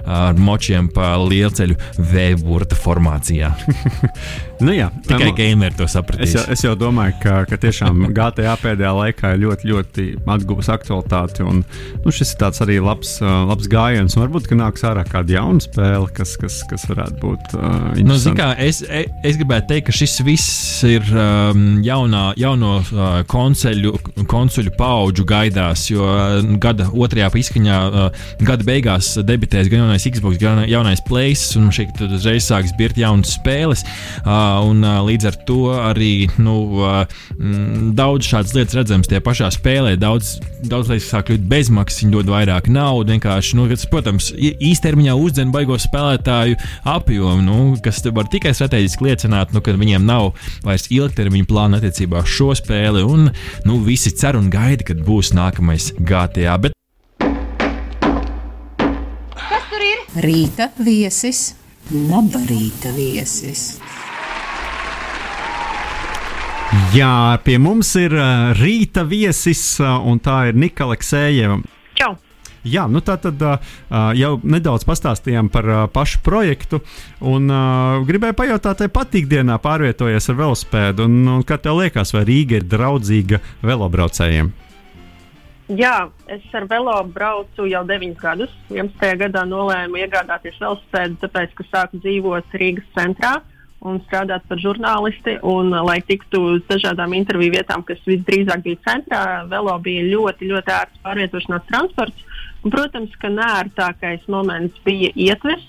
ar močiem pa lielceļu vēburta formācijā. *laughs* Nu, jā, Tikai nu, gameri to sapratīs. Es jau, es jau domāju, ka, ka tiešām *laughs* GTA pēdējā laikā ir ļoti, ļoti atguvusi aktualitāti. Un, nu, šis ir tāds arī labs, labs gājiens. Varbūt, ka nāks ārā kāda jauna spēle, kas, kas, kas varētu būt. Uh, nu, kā, es, e, es gribētu teikt, ka šis viss ir um, jaunā, jauno uh, konceļu, konsoļu paudžu gaidās. Jo uh, gada otrajā izskaņā, uh, gada beigās debitēs gan jaunais Xbox, gan jaunais PlayStation. Un šeit uzreiz sāks birt jaunas spēles. Uh, un līdz ar to arī nu, daudz šādas lietas redzams tie pašā spēlē. Daudz, daudz lietas sāk kļūt bezmaksas, viņi dod vairāk naudas. Vienkārši, nu, kas, protams, īstermiņā uzdzen baigo spēlētāju apjomu, nu, kas var tikai strateģiski liecināt, nu, ka viņiem nav vairs ilgtermiņa plāna attiecībā uz šo spēli. Un nu, visi cer un gaida, kad būs nākamais GTA. Bet Kas tur ir? Rīta viesis, laba rīta viesis. Jā, pie mums ir uh, rīta viesis, uh, un tā ir Nika Aleksējeva. Čau! Jā, nu tā tad uh, jau nedaudz pastāstījām par uh, pašu projektu. Un, uh, gribēju pajautāt, vai patīk dienā pārvietoties ar velospēdu, un, un kā tev liekas, vai Rīga ir draudzīga velobraucējiem? Jā, es ar velo braucu jau 9 gadus. 11. gadā nolēmu iegādāties velospēdu, tāpēc, ka sāku dzīvot Rīgas centrā un strādāt par žurnālisti. Un, lai tiktu uz dažādām interviju vietām, kas visdrīzāk bija centrā, velo bija ļoti, ļoti ērts pārvietošanās transports. Un, protams, ka nērtākais moments bija ietves.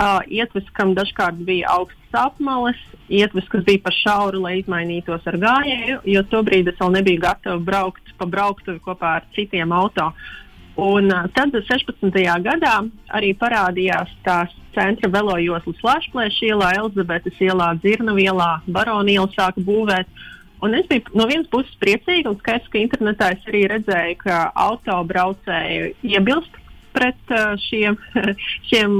Uh, ietves, kam dažkārt bija augstas apmales, ietves, kas bija par šauru, lai izmainītos ar gājēju, jo tobrīd es vēl nebiju gatava braukt pa brauktuvi kopā ar citiem auto. Un uh, tad 16. gadā arī parādījās tās centra velojoslas Lašplēša ielā, Elizabetes ielā, Dzirnavu ielā, Barona ielā sāka būvēt. Un es biju no vienas puses priecīga un skaidrs, ka internetā es arī redzēju, ka autobraucēji iebilst pret šiem, *laughs* šiem,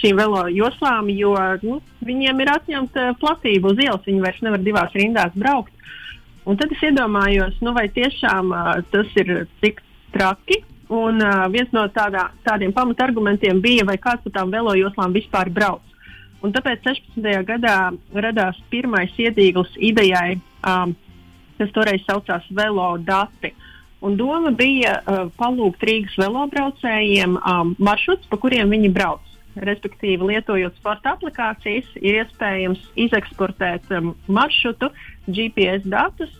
šīm velo joslām, jo nu, viņiem ir atņemta platība uz ielas. Viņi vairs nevar divās rindās braukt. Un tad es iedomājos, nu, vai tiešām tas ir tik traki. Un uh, viens no tādā, tādiem pamatargumentiem bija, vai kāds pa tām velo joslām vispār brauc. Un tāpēc 16. gadā radās pirmais iedīgls idejai, um, kas toreiz saucās Velo dati. Un doma bija uh, palūgt Rīgas velobraucējiem um, maršruts, pa kuriem viņi brauc. Respektīvi, lietojot sporta aplikācijas, ir iespējams izeksportēt um, maršrutu, GPS datus,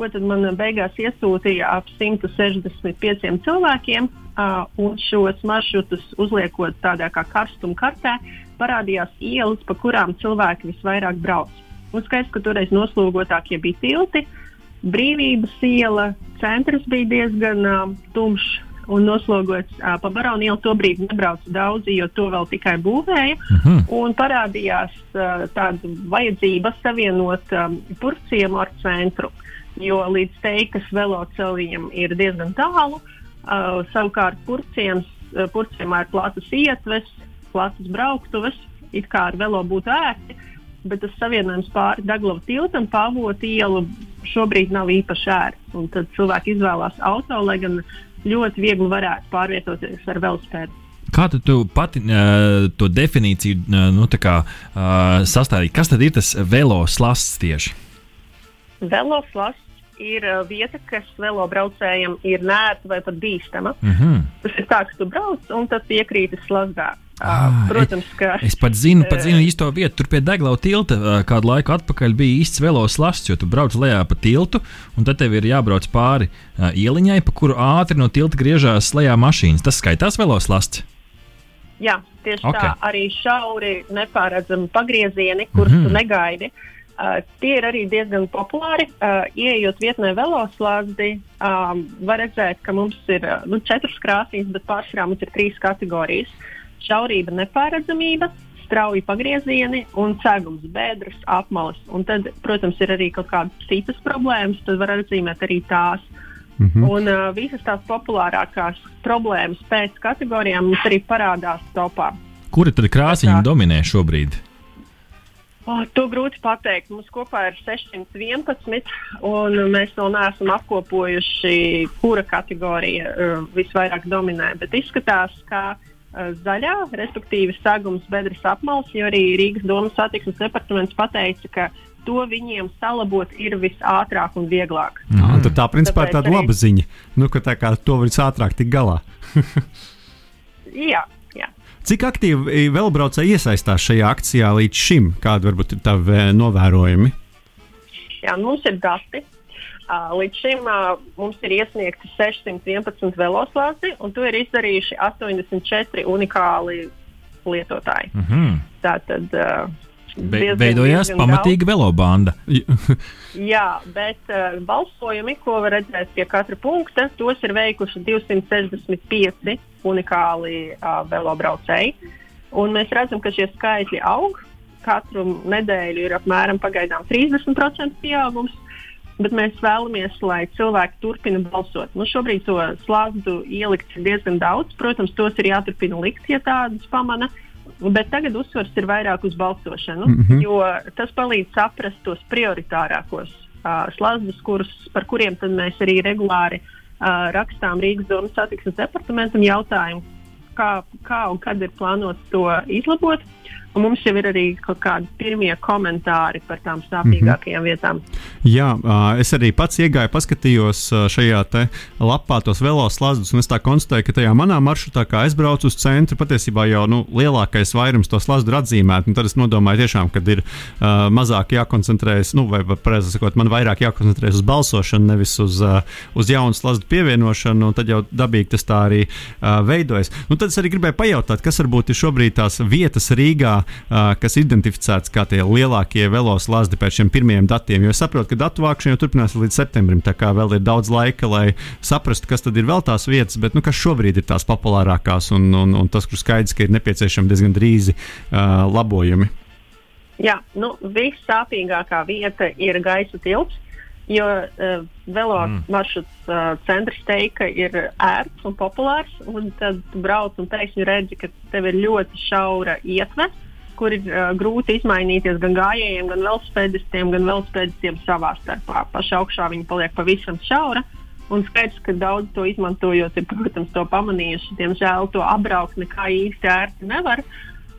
ko man beigās iesūtīja ap 165 cilvēkiem. Uh, un šos maršrutus uzliekot tādā kā karstuma kartē, parādījās ielas, pa kurām cilvēki visvairāk brauc. Un skaidrs, ka toreiz noslogotākie bija tilti, uh, Brīvības iela centrs bija diezgan uh, tumšs un noslogots uh, pa Baronu ielu. Tobrīd nebrauca daudzi, jo to vēl tikai būvēja. Uh Mhm. -huh. Un parādījās uh, tāda vajadzība savienot um, purciemu ar centru, jo līdz teikas veloceļiem ir diezgan tālu. Uh, savukārt purciems, uh, purciemā ir platas ietves, platas brauktuves, it kā ar velo būtu ērti. Bet tas savienojums pāri Daglavu tiltam, pavot ielu, šobrīd nav īpaši ērts. Tad cilvēki izvēlās auto, lai gan ļoti viegli varētu pārvietoties ar velospēdu. Kā tu, tu pati uh, to definīciju uh, nu, kā, uh, sastādīji? Kas tad ir tas veloslasts tieši? Veloslasts ir vieta, kas velobraucējiem ir nērta vai pat bīstama. Mm -hmm. Tas ir tā, ka tu brauc un tad piekrīti slazdā. Ah, Protams, ka. Es pat zinu, pat zinu īsto vietu. Tur pie Deglau tilta kādu laiku atpakaļ bija īsts veloslasts, jo tu brauc lejā pa tiltu, un tad tev ir jābrauc pāri ieliņai, pa kuru ātri no tilta griežās lejā mašīnas. Tas skaitās veloslasts. Jā, tieši Ok. okay. tā. Arī šauri, nepārredzami pagriezieni, kurus mm. -hmm. tu negaidi. Uh, tie ir arī diezgan populāri. Uh, Iejot vietnē veloslādi, um, var redzēt, ka mums ir uh, nu, četras krāsīs, bet pārsvarā mums ir trīs kategorijas - šaurība, nepārredzamība, strauji pagriezieni un cegums, bedres, apmales. Un tad, protams, ir arī kaut kādas citas problēmas, tad var atzīmēt arī tās. Mm Mm. -hmm. Un uh, visas tās populārākās problēmas pēc kategorijām mums arī parādās topā. Kura tad krāsiņa Tā. dominē šobrīd? Oh, to grūti pateikt. Mums kopā ir 611, un mēs vēl neesam apkopojuši, kura kategorija uh, visvairāk dominē. Bet izskatās, ka uh, zaļā, respektīvi sagums, bedres apmals, jo arī Rīgas domas satiksmes departaments pateica, ka to viņiem salabot ir visātrāk un vieglāk. Mm. Jā, tad tā principā ir Tāpēc tāda arī- laba ziņa. Nu, ka tā kā to var ātrāk tikt galā. *laughs* Jā. Cik aktīvi velbraucēji iesaistās šajā akcijā līdz šim? Kādi varbūt ir tavi novērojumi? Jā, mums ir dati. Uh, līdz šim uh, mums ir iesniegti 611 veloslāci, un to ir izdarījuši 84 unikāli lietotāji. Mm -hmm. Tātad Be, diezgan- veidojās pamatīga velobanda. *laughs* Jā, bet uh, balsojumi, ko var redzēt pie katra punkta, tos ir veikuši 265 unikāli uh, velobraucēji. Un mēs redzam, ka šie skaitļi aug. Katru nedēļu ir apmēram pagaidām 30% pieaugums. Bet mēs vēlamies, lai cilvēki turpina balsot. Nu, šobrīd to slāpstu ielikt ir diezgan daudz. Protams, tos ir jāturpina likt, ja tādas pamana. Bet tagad uzsvars ir vairāk uz balsošanu, mm. -hmm. jo tas palīdz saprast tos prioritārākos uh, slāpstus, par kuriem mēs arī regulāri uh, rakstām Rīgas domas satiksmes departamentam jautājumu, kā, kā un kad ir plānots to izlabot. Un mums jau ir arī kaut kādi pirmie komentāri par tām sāpīgākajām mm -hmm. vietām. Jā, es arī pats iegāju, paskatījos šajā lapā tos veloslazdus, un es tā konstatēju, ka tajā manā maršrutā, kā es braucu uz centru, patiesībā jau nu, lielākais vairums to slazdu ir atzīmēts. Tad es nodomāju, tiešām, ka ir uh, mazāk jākoncentrējas, nu, vai precīzāk sakot, man vairāk jākoncentrējas uz balsošanu, nevis uz, uh, uz jaunu slazdu pievienošanu, un tad jau dabīgi tas tā arī uh, veidojas. Nu, tad es arī gribēju pajautāt, kas varbūt ir šobrīd tās vietas Rīgā uh, kas identificēts kā tie lielākie veloslazdi pēc šiem pirmajiem datiem. Jo es saprotu, ka datu vākšana jau turpinās līdz septembrim, tā kā vēl ir daudz laika, lai saprastu, kas tad ir vēl tās vietas, bet nu, kas šobrīd ir tās populārākās un, un, un tas, kur skaidrs, ka ir nepieciešami diezgan drīzi uh, labojumi. Jā, nu, vissāpīgākā vieta ir gaisa tilps jo uh, velo mm. uh, centrs teika ir ērts un populārs. Un tad brauc un pēkšņi redzi, ka tev ir ļoti šaura ietve, kur ir uh, grūti izmainīties gan gājējiem, gan velospēdistiem, gan velospēdistiem savā starpā. Pašā augšā viņi paliek pavisam šaura. Un skaidrs, ka daudz to izmantojot, ir, protams, to pamanījuši. Diemžēl to apbraukt nekā īsti ērti nevar.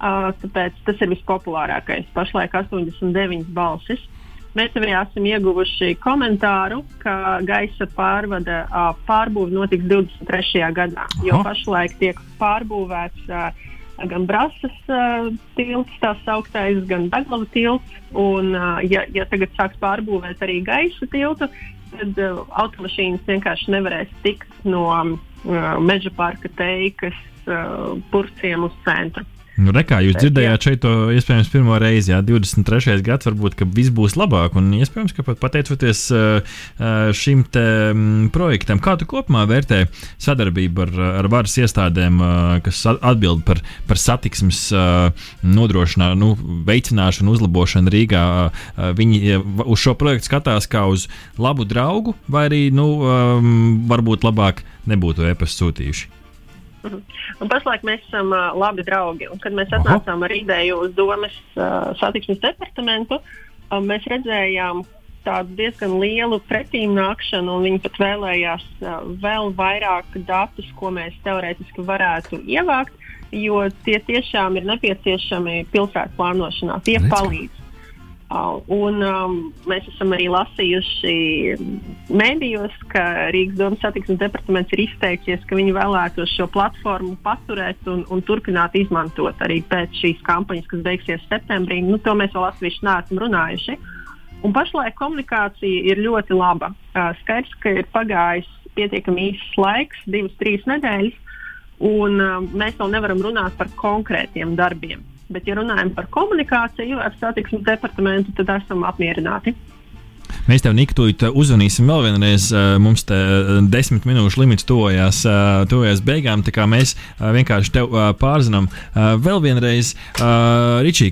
Uh, tāpēc tas ir vispopulārākais. Pašlaik 89 balsis. Mēs arī esam ieguvuši komentāru, ka gaisa pārvada uh, pārbūve notiks 23. gadā, jo Aha. pašlaik tiek pārbūvēts uh, gan Brāzas uh, tilts, tā sauktais, gan Daglava tilts. Un, uh, ja, ja tagad sāks pārbūvēt arī gaisa tiltu, tad uh, automašīnas vienkārši nevarēs tikt no uh, meža parka teikas uh, purciem uz centru. Nu, rekā, jūs Bet, dzirdējāt jā. šeit to iespējams pirmo reizi, jā, 23. gads, varbūt viss būs labāk, un iespējams, ka pat pateicoties šim te, projektam, kā tu kopumā vērtē sadarbību ar, ar varas iestādēm, kas atbild par, par satiksmes nodrošināšanu, nu, veicināšanu, uzlabošanu Rīgā. Viņi uz šo projektu skatās kā uz labu draugu, vai arī, nu, varbūt labāk nebūtu e-pastu sūtījuši. Mhm. Un pašlaik mēs esam uh, labi draugi. Un, kad mēs atnācām ar ideju uz domas uh, satiksmes departamentu, uh, mēs redzējām tādu diezgan lielu pretīmnākšanu, un viņi pat vēlējās uh, vēl vairāk datus, ko mēs teorētiski varētu ievākt, jo tie tiešām ir nepieciešami pilsētas plānošanā. Tie palīdz. Uh, un, um, mēs esam arī lasījuši mēdījos, ka Rīgas domas satiksmes departaments ir izteicies, ka viņi vēlētos šo platformu paturēt un, un turpināt izmantot arī pēc šīs kampaņas, kas beigsies septembrī. Nu, to mēs vēl atsevišķi neesam runājuši. Un pašlaik komunikācija ir ļoti laba. Uh, skaidrs, ka ir pagājis pietiekami īsts laiks, divas, trīs nedēļas, un uh, mēs vēl nevaram runāt par konkrētiem darbiem. Bet, ja runājam par komunikāciju ar satiksmes departamentu, tad esam apmierināti. Mēs tev, Nika, tūlīt uzvanīsim vēl vienreiz. Mums te desmit minūšu limits tojās, tojās beigām, tā kā mēs vienkārši tev pārzinām. Vēl vienreiz, Ričī,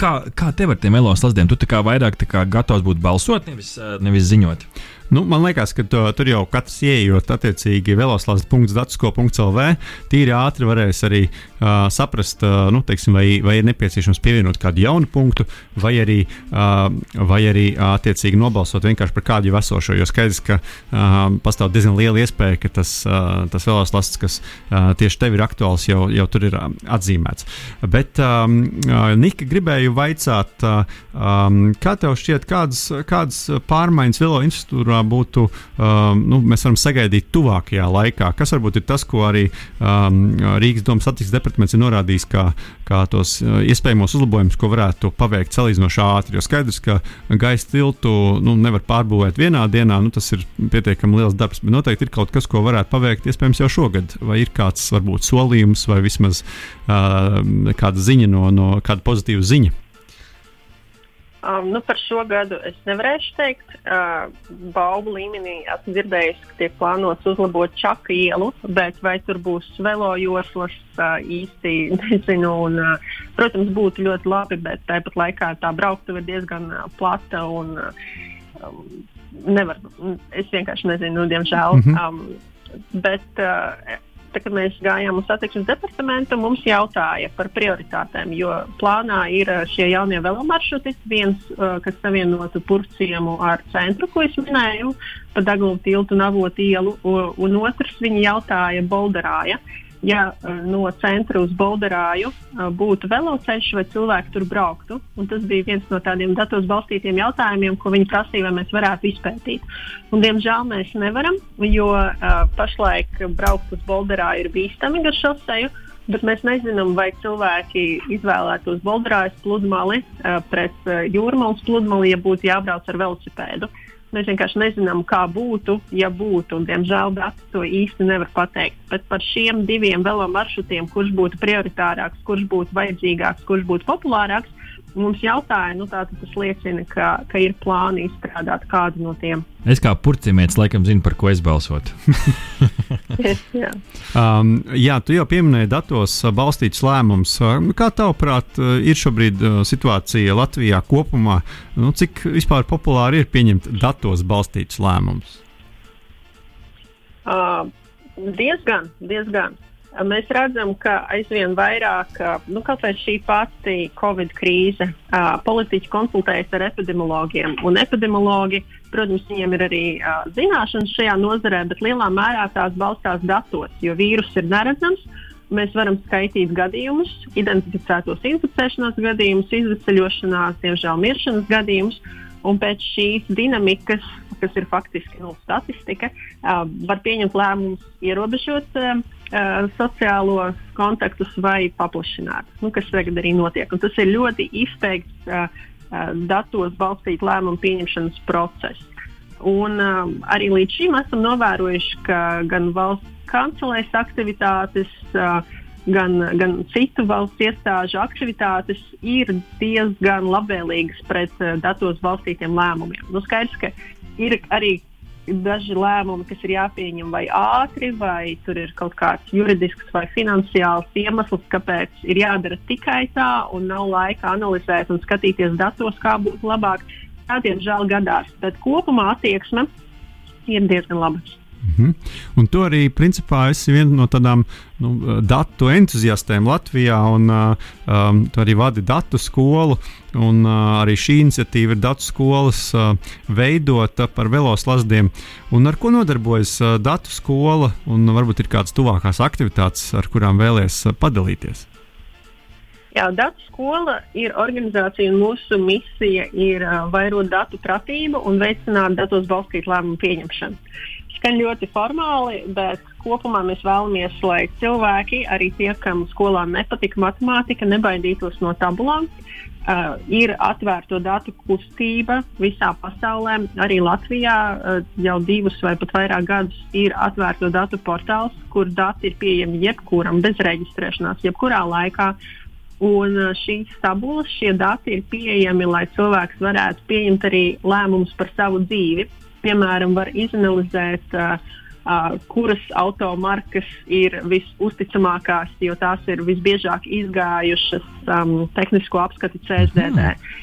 kā, kā tev ar tiem elos lasdiem? Tu kā vairāk kā gatavs būt balsot, nevis, nevis ziņot. Nu, man liekas, ka to, tur jau katrs ieejot attiecīgi veloslādes.datsko.lv tīri ātri varēs arī uh, saprast, uh, nu, teiksim, vai, vai ir nepieciešams pievienot kādu jaunu punktu, vai arī, uh, vai arī uh, attiecīgi nobalsot vienkārši par kādu jau esošo. Jo skaidrs, ka uh, pastāv diezgan liela iespēja, ka tas, uh, tas veloslādes, kas uh, tieši tev ir aktuāls, jau, jau tur ir uh, atzīmēts. Bet, um, uh, Nika, gribēju vaicāt, uh, um, kā tev šķiet, kādas, kādas pārmaiņas velo infrastruktūrā būtu, um, nu, mēs varam sagaidīt tuvākajā laikā? Kas varbūt ir tas, ko arī um, Rīgas domas attīstības departaments ir norādījis kā, kā tos uh, iespējamos uzlabojumus, ko varētu paveikt salīdzinoši ātri? Jo skaidrs, ka gaisa tiltu nu, nevar pārbūvēt vienā dienā, nu, tas ir pietiekami liels darbs, bet noteikti ir kaut kas, ko varētu paveikt iespējams jau šogad. Vai ir kāds varbūt solījums vai vismaz uh, kāda ziņa no, no kāda pozitīva ziņa? Um, nu, par šo gadu es nevarēšu teikt. Uh, Baubu līmenī esmu dzirdējis, ka tiek plānots uzlabot čaka ielu, bet vai tur būs velo joslas, uh, īsti *laughs* nezinu. Un, uh, protams, būtu ļoti labi, bet tāpat laikā tā brauktuve ir diezgan uh, plata un uh, um, nevar. Es vienkārši nezinu, nu, diemžēl. Mm -hmm. um, bet uh, tā, kad mēs gājām uz satiksmes departamentu, mums jautāja par prioritātēm, jo plānā ir uh, šie jaunie velomaršruti. Viens, uh, kas savienotu purciemu ar centru, ko es minēju, pa Daglu tiltu un avotu ielu, un otrs viņi jautāja Bolderāja. Ja? Ja uh, no centra uz Bolderāju uh, būtu veloceļš vai cilvēki tur brauktu. Un tas bija viens no tādiem datos balstītiem jautājumiem, ko viņi prasīja, vai mēs varētu izpētīt. Un, diemžēl mēs nevaram, jo uh, pašlaik braukt uz Bolderāju ir bīstami gar šoseju. Bet mēs nezinām, vai cilvēki izvēlētos Bolderājas pludmali uh, pret uh, jūrmālas pludmali, ja būtu jābrauc ar velosipēdu. Uh, Mēs vienkārši nezinām, kā būtu, ja būtu. Un, diemžēl dati to īsti nevar pateikt. Bet par šiem diviem velo maršrutiem, kurš būtu prioritārāks, kurš būtu vajadzīgāks, kurš būtu populārāks, mums jautāja, nu, tas liecina, ka, ka ir plāni izstrādāt kādu no tiem. Es kā purcimietis laikam zinu, par ko es balsotu. *laughs* yes, jā. Um, jā, tu jau pieminēji datos uh, balstīts lēmums. Um, kā tavuprāt, uh, ir šobrīd uh, situācija Latvijā kopumā? Nu, cik vispār populāri ir pieņemt datos balstīts lēmums? Uh, diezgan, diezgan. Uh, mēs redzam, ka aizvien vairāk, nu, kaut vai šī pati Covid krīze, politiķi konsultējas ar epidemiologiem. Un epidemiologi, protams, viņiem ir arī zināšanas šajā nozarē, bet lielā mērā tās balstās datos, jo vīrus ir neredzams. Mēs varam skaitīt gadījumus, identificētos inficēšanās gadījumus, izceļošanās, diemžēl miršanas gadījumus. Un pēc šīs dinamikas, kas ir faktiski nu, statistika, uh, var pieņemt lēmumus ierobežot uh, sociālos kontaktus vai paplašināt, nu, kas tagad arī notiek. Un tas ir ļoti izteikts uh, datos balstīts lēmumu pieņemšanas process. Un, uh, arī līdz šim esam novērojuši, ka gan valsts kancelēs aktivitātes, uh, gan, gan citu valsts iestāžu aktivitātes ir diezgan labvēlīgas pret uh, datos balstītiem lēmumiem. Nu, skaidrs, ka ir arī daži lēmumi, kas ir jāpieņem vai ātri, vai tur ir kaut kāds juridisks vai finansiāls iemesls, kāpēc ir jādara tikai tā, un nav laika analizēt un skatīties datos, kā būtu labāk. Tā diemžēl gadās, bet kopumā attieksme ir diezgan laba. -hmm. Un tu arī, principā, esi viena no tādām nu, datu entuziastēm Latvijā, un um, tu arī vadi datu skolu. Un, uh, arī šī iniciatīva ir datu skolas uh, veidota par veloslazdiem. Un ar ko nodarbojas uh, datu skola, un varbūt ir kādas tuvākās aktivitātes, ar kurām vēlēs uh, padalīties? Jā, datu skola ir organizācija, un mūsu misija ir uh, vairot datu pratību un veicināt datos balstītu lēmumu pieņemšanu skan ļoti formāli, bet kopumā mēs vēlamies, lai cilvēki, arī tie, kam skolā nepatika matemātika, nebaidītos no tabulām. Uh, ir atvērto datu kustība visā pasaulē. Arī Latvijā uh, jau divus vai pat vairāk gadus ir atvērto datu portāls, kur dati ir pieejami jebkuram bez reģistrēšanās, jebkurā laikā. Un uh, šīs tabulas, šie dati ir pieejami, lai cilvēks varētu pieņemt arī lēmumus par savu dzīvi piemēram, var izanalizēt, uh, uh, kuras automarkas ir visuzticamākās, jo tās ir visbiežāk izgājušas um, tehnisko apskati CSDD. Mm.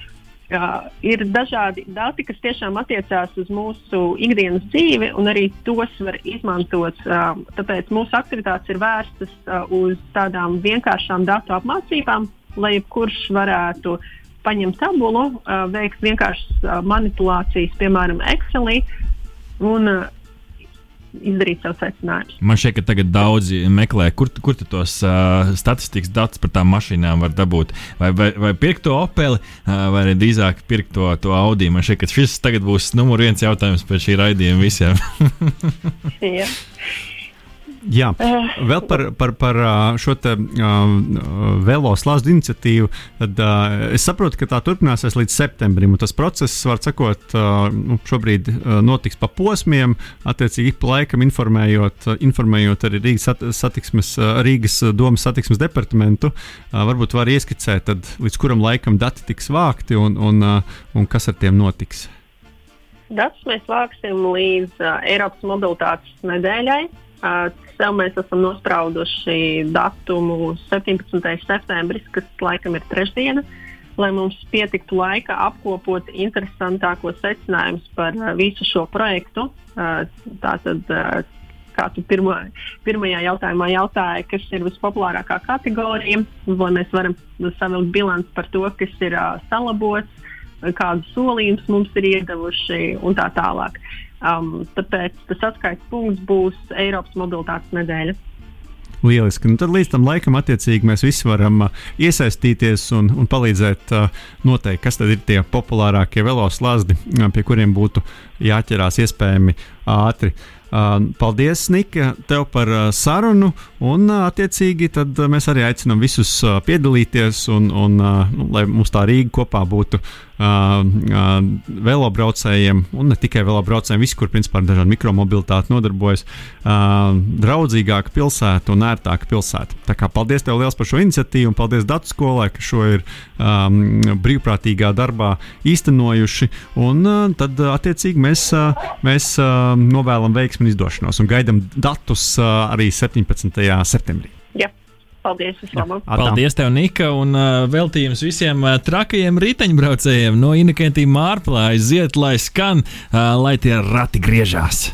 Uh, ir dažādi dati, kas tiešām attiecās uz mūsu ikdienas dzīvi, un arī tos var izmantot. Uh, tāpēc mūsu aktivitātes ir vērstas uh, uz tādām vienkāršām datu apmācībām, lai jebkurš varētu uh, paņemt tabulu, uh, veikt vienkāršas uh, manipulācijas, piemēram, Excelī. Un, uh, izdarīt savus secinājumus. Man šķiet, ka tagad daudzi meklē, kur, kur tos uh, statistikas datus par tām mašīnām var dabūt. Vai, vai, vai pirkt to Opeli, uh, vai arī drīzāk pirkt to, to Audi. Man šķiet, ka šis tagad būs numur viens jautājums pēc šī raidījuma visiem. *laughs* Jā. Jā, eh. vēl par, par, par šo te uh, velo slāņu iniciatīvu. Tad, uh, es saprotu, ka tā turpināsies līdz septembrim. Tas process, var sakot, uh, nu, šobrīd uh, notiks pa posmiem, attiecīgi pa laikam informējot, uh, informējot arī Rīgas, sat, satiksmes, uh, Rīgas domas satiksmes departamentu. Uh, varbūt var ieskicēt, tad, līdz kuram laikam dati tiks vākti un, un, uh, un kas ar tiem notiks. Datus mēs vāksim līdz uh, Eiropas mobilitātes nedēļai. Uh, sev mēs esam nosprauduši datumu 17. septembris, kas laikam ir trešdiena, lai mums pietiktu laika apkopot interesantākos secinājumus par uh, visu šo projektu. Uh, tātad, kā tu pirmo, pirmajā jautājumā jautāji, kas ir vispopulārākā kategorija, lai mēs varam savilkt bilanci par to, kas ir uh, salabots, kādus solījumus mums ir iedavuši un tā tālāk. Um, tāpēc tas atskaites punkts būs Eiropas mobilitātes nedēļa. Lieliski. Nu, tad līdz tam laikam, attiecīgi, mēs visi varam uh, iesaistīties un, un palīdzēt uh, noteikt, kas tad ir tie populārākie veloslāzdi, uh, pie kuriem būtu jāķerās iespējami ātri. Uh, paldies, Nika, tev par uh, sarunu. Un, uh, attiecīgi, tad mēs arī aicinām visus piedalīties, un, un nu, lai mums tā Rīga kopā būtu velobraucējiem, un ne tikai velobraucējiem, visi, kur principā ar dažādu mikromobilitāti nodarbojas, draudzīgāka pilsēta un ērtāka pilsēta. Tā kā paldies tev liels par šo iniciatīvu, un paldies Datu skolai, ka šo ir um, brīvprātīgā darbā īstenojuši. Un uh, tad, attiecīgi, mēs, uh, mēs uh, novēlam veiksmu izdošanos un gaidām datus uh, arī 17. septembrī. Jā. Paldies, vislabāk. Paldies, tev, Nika, un uh, veltījums visiem uh, trakajiem riteņbraucējiem no Inakentī Mārplā aiziet, lai skan, uh, lai tie rati griežās.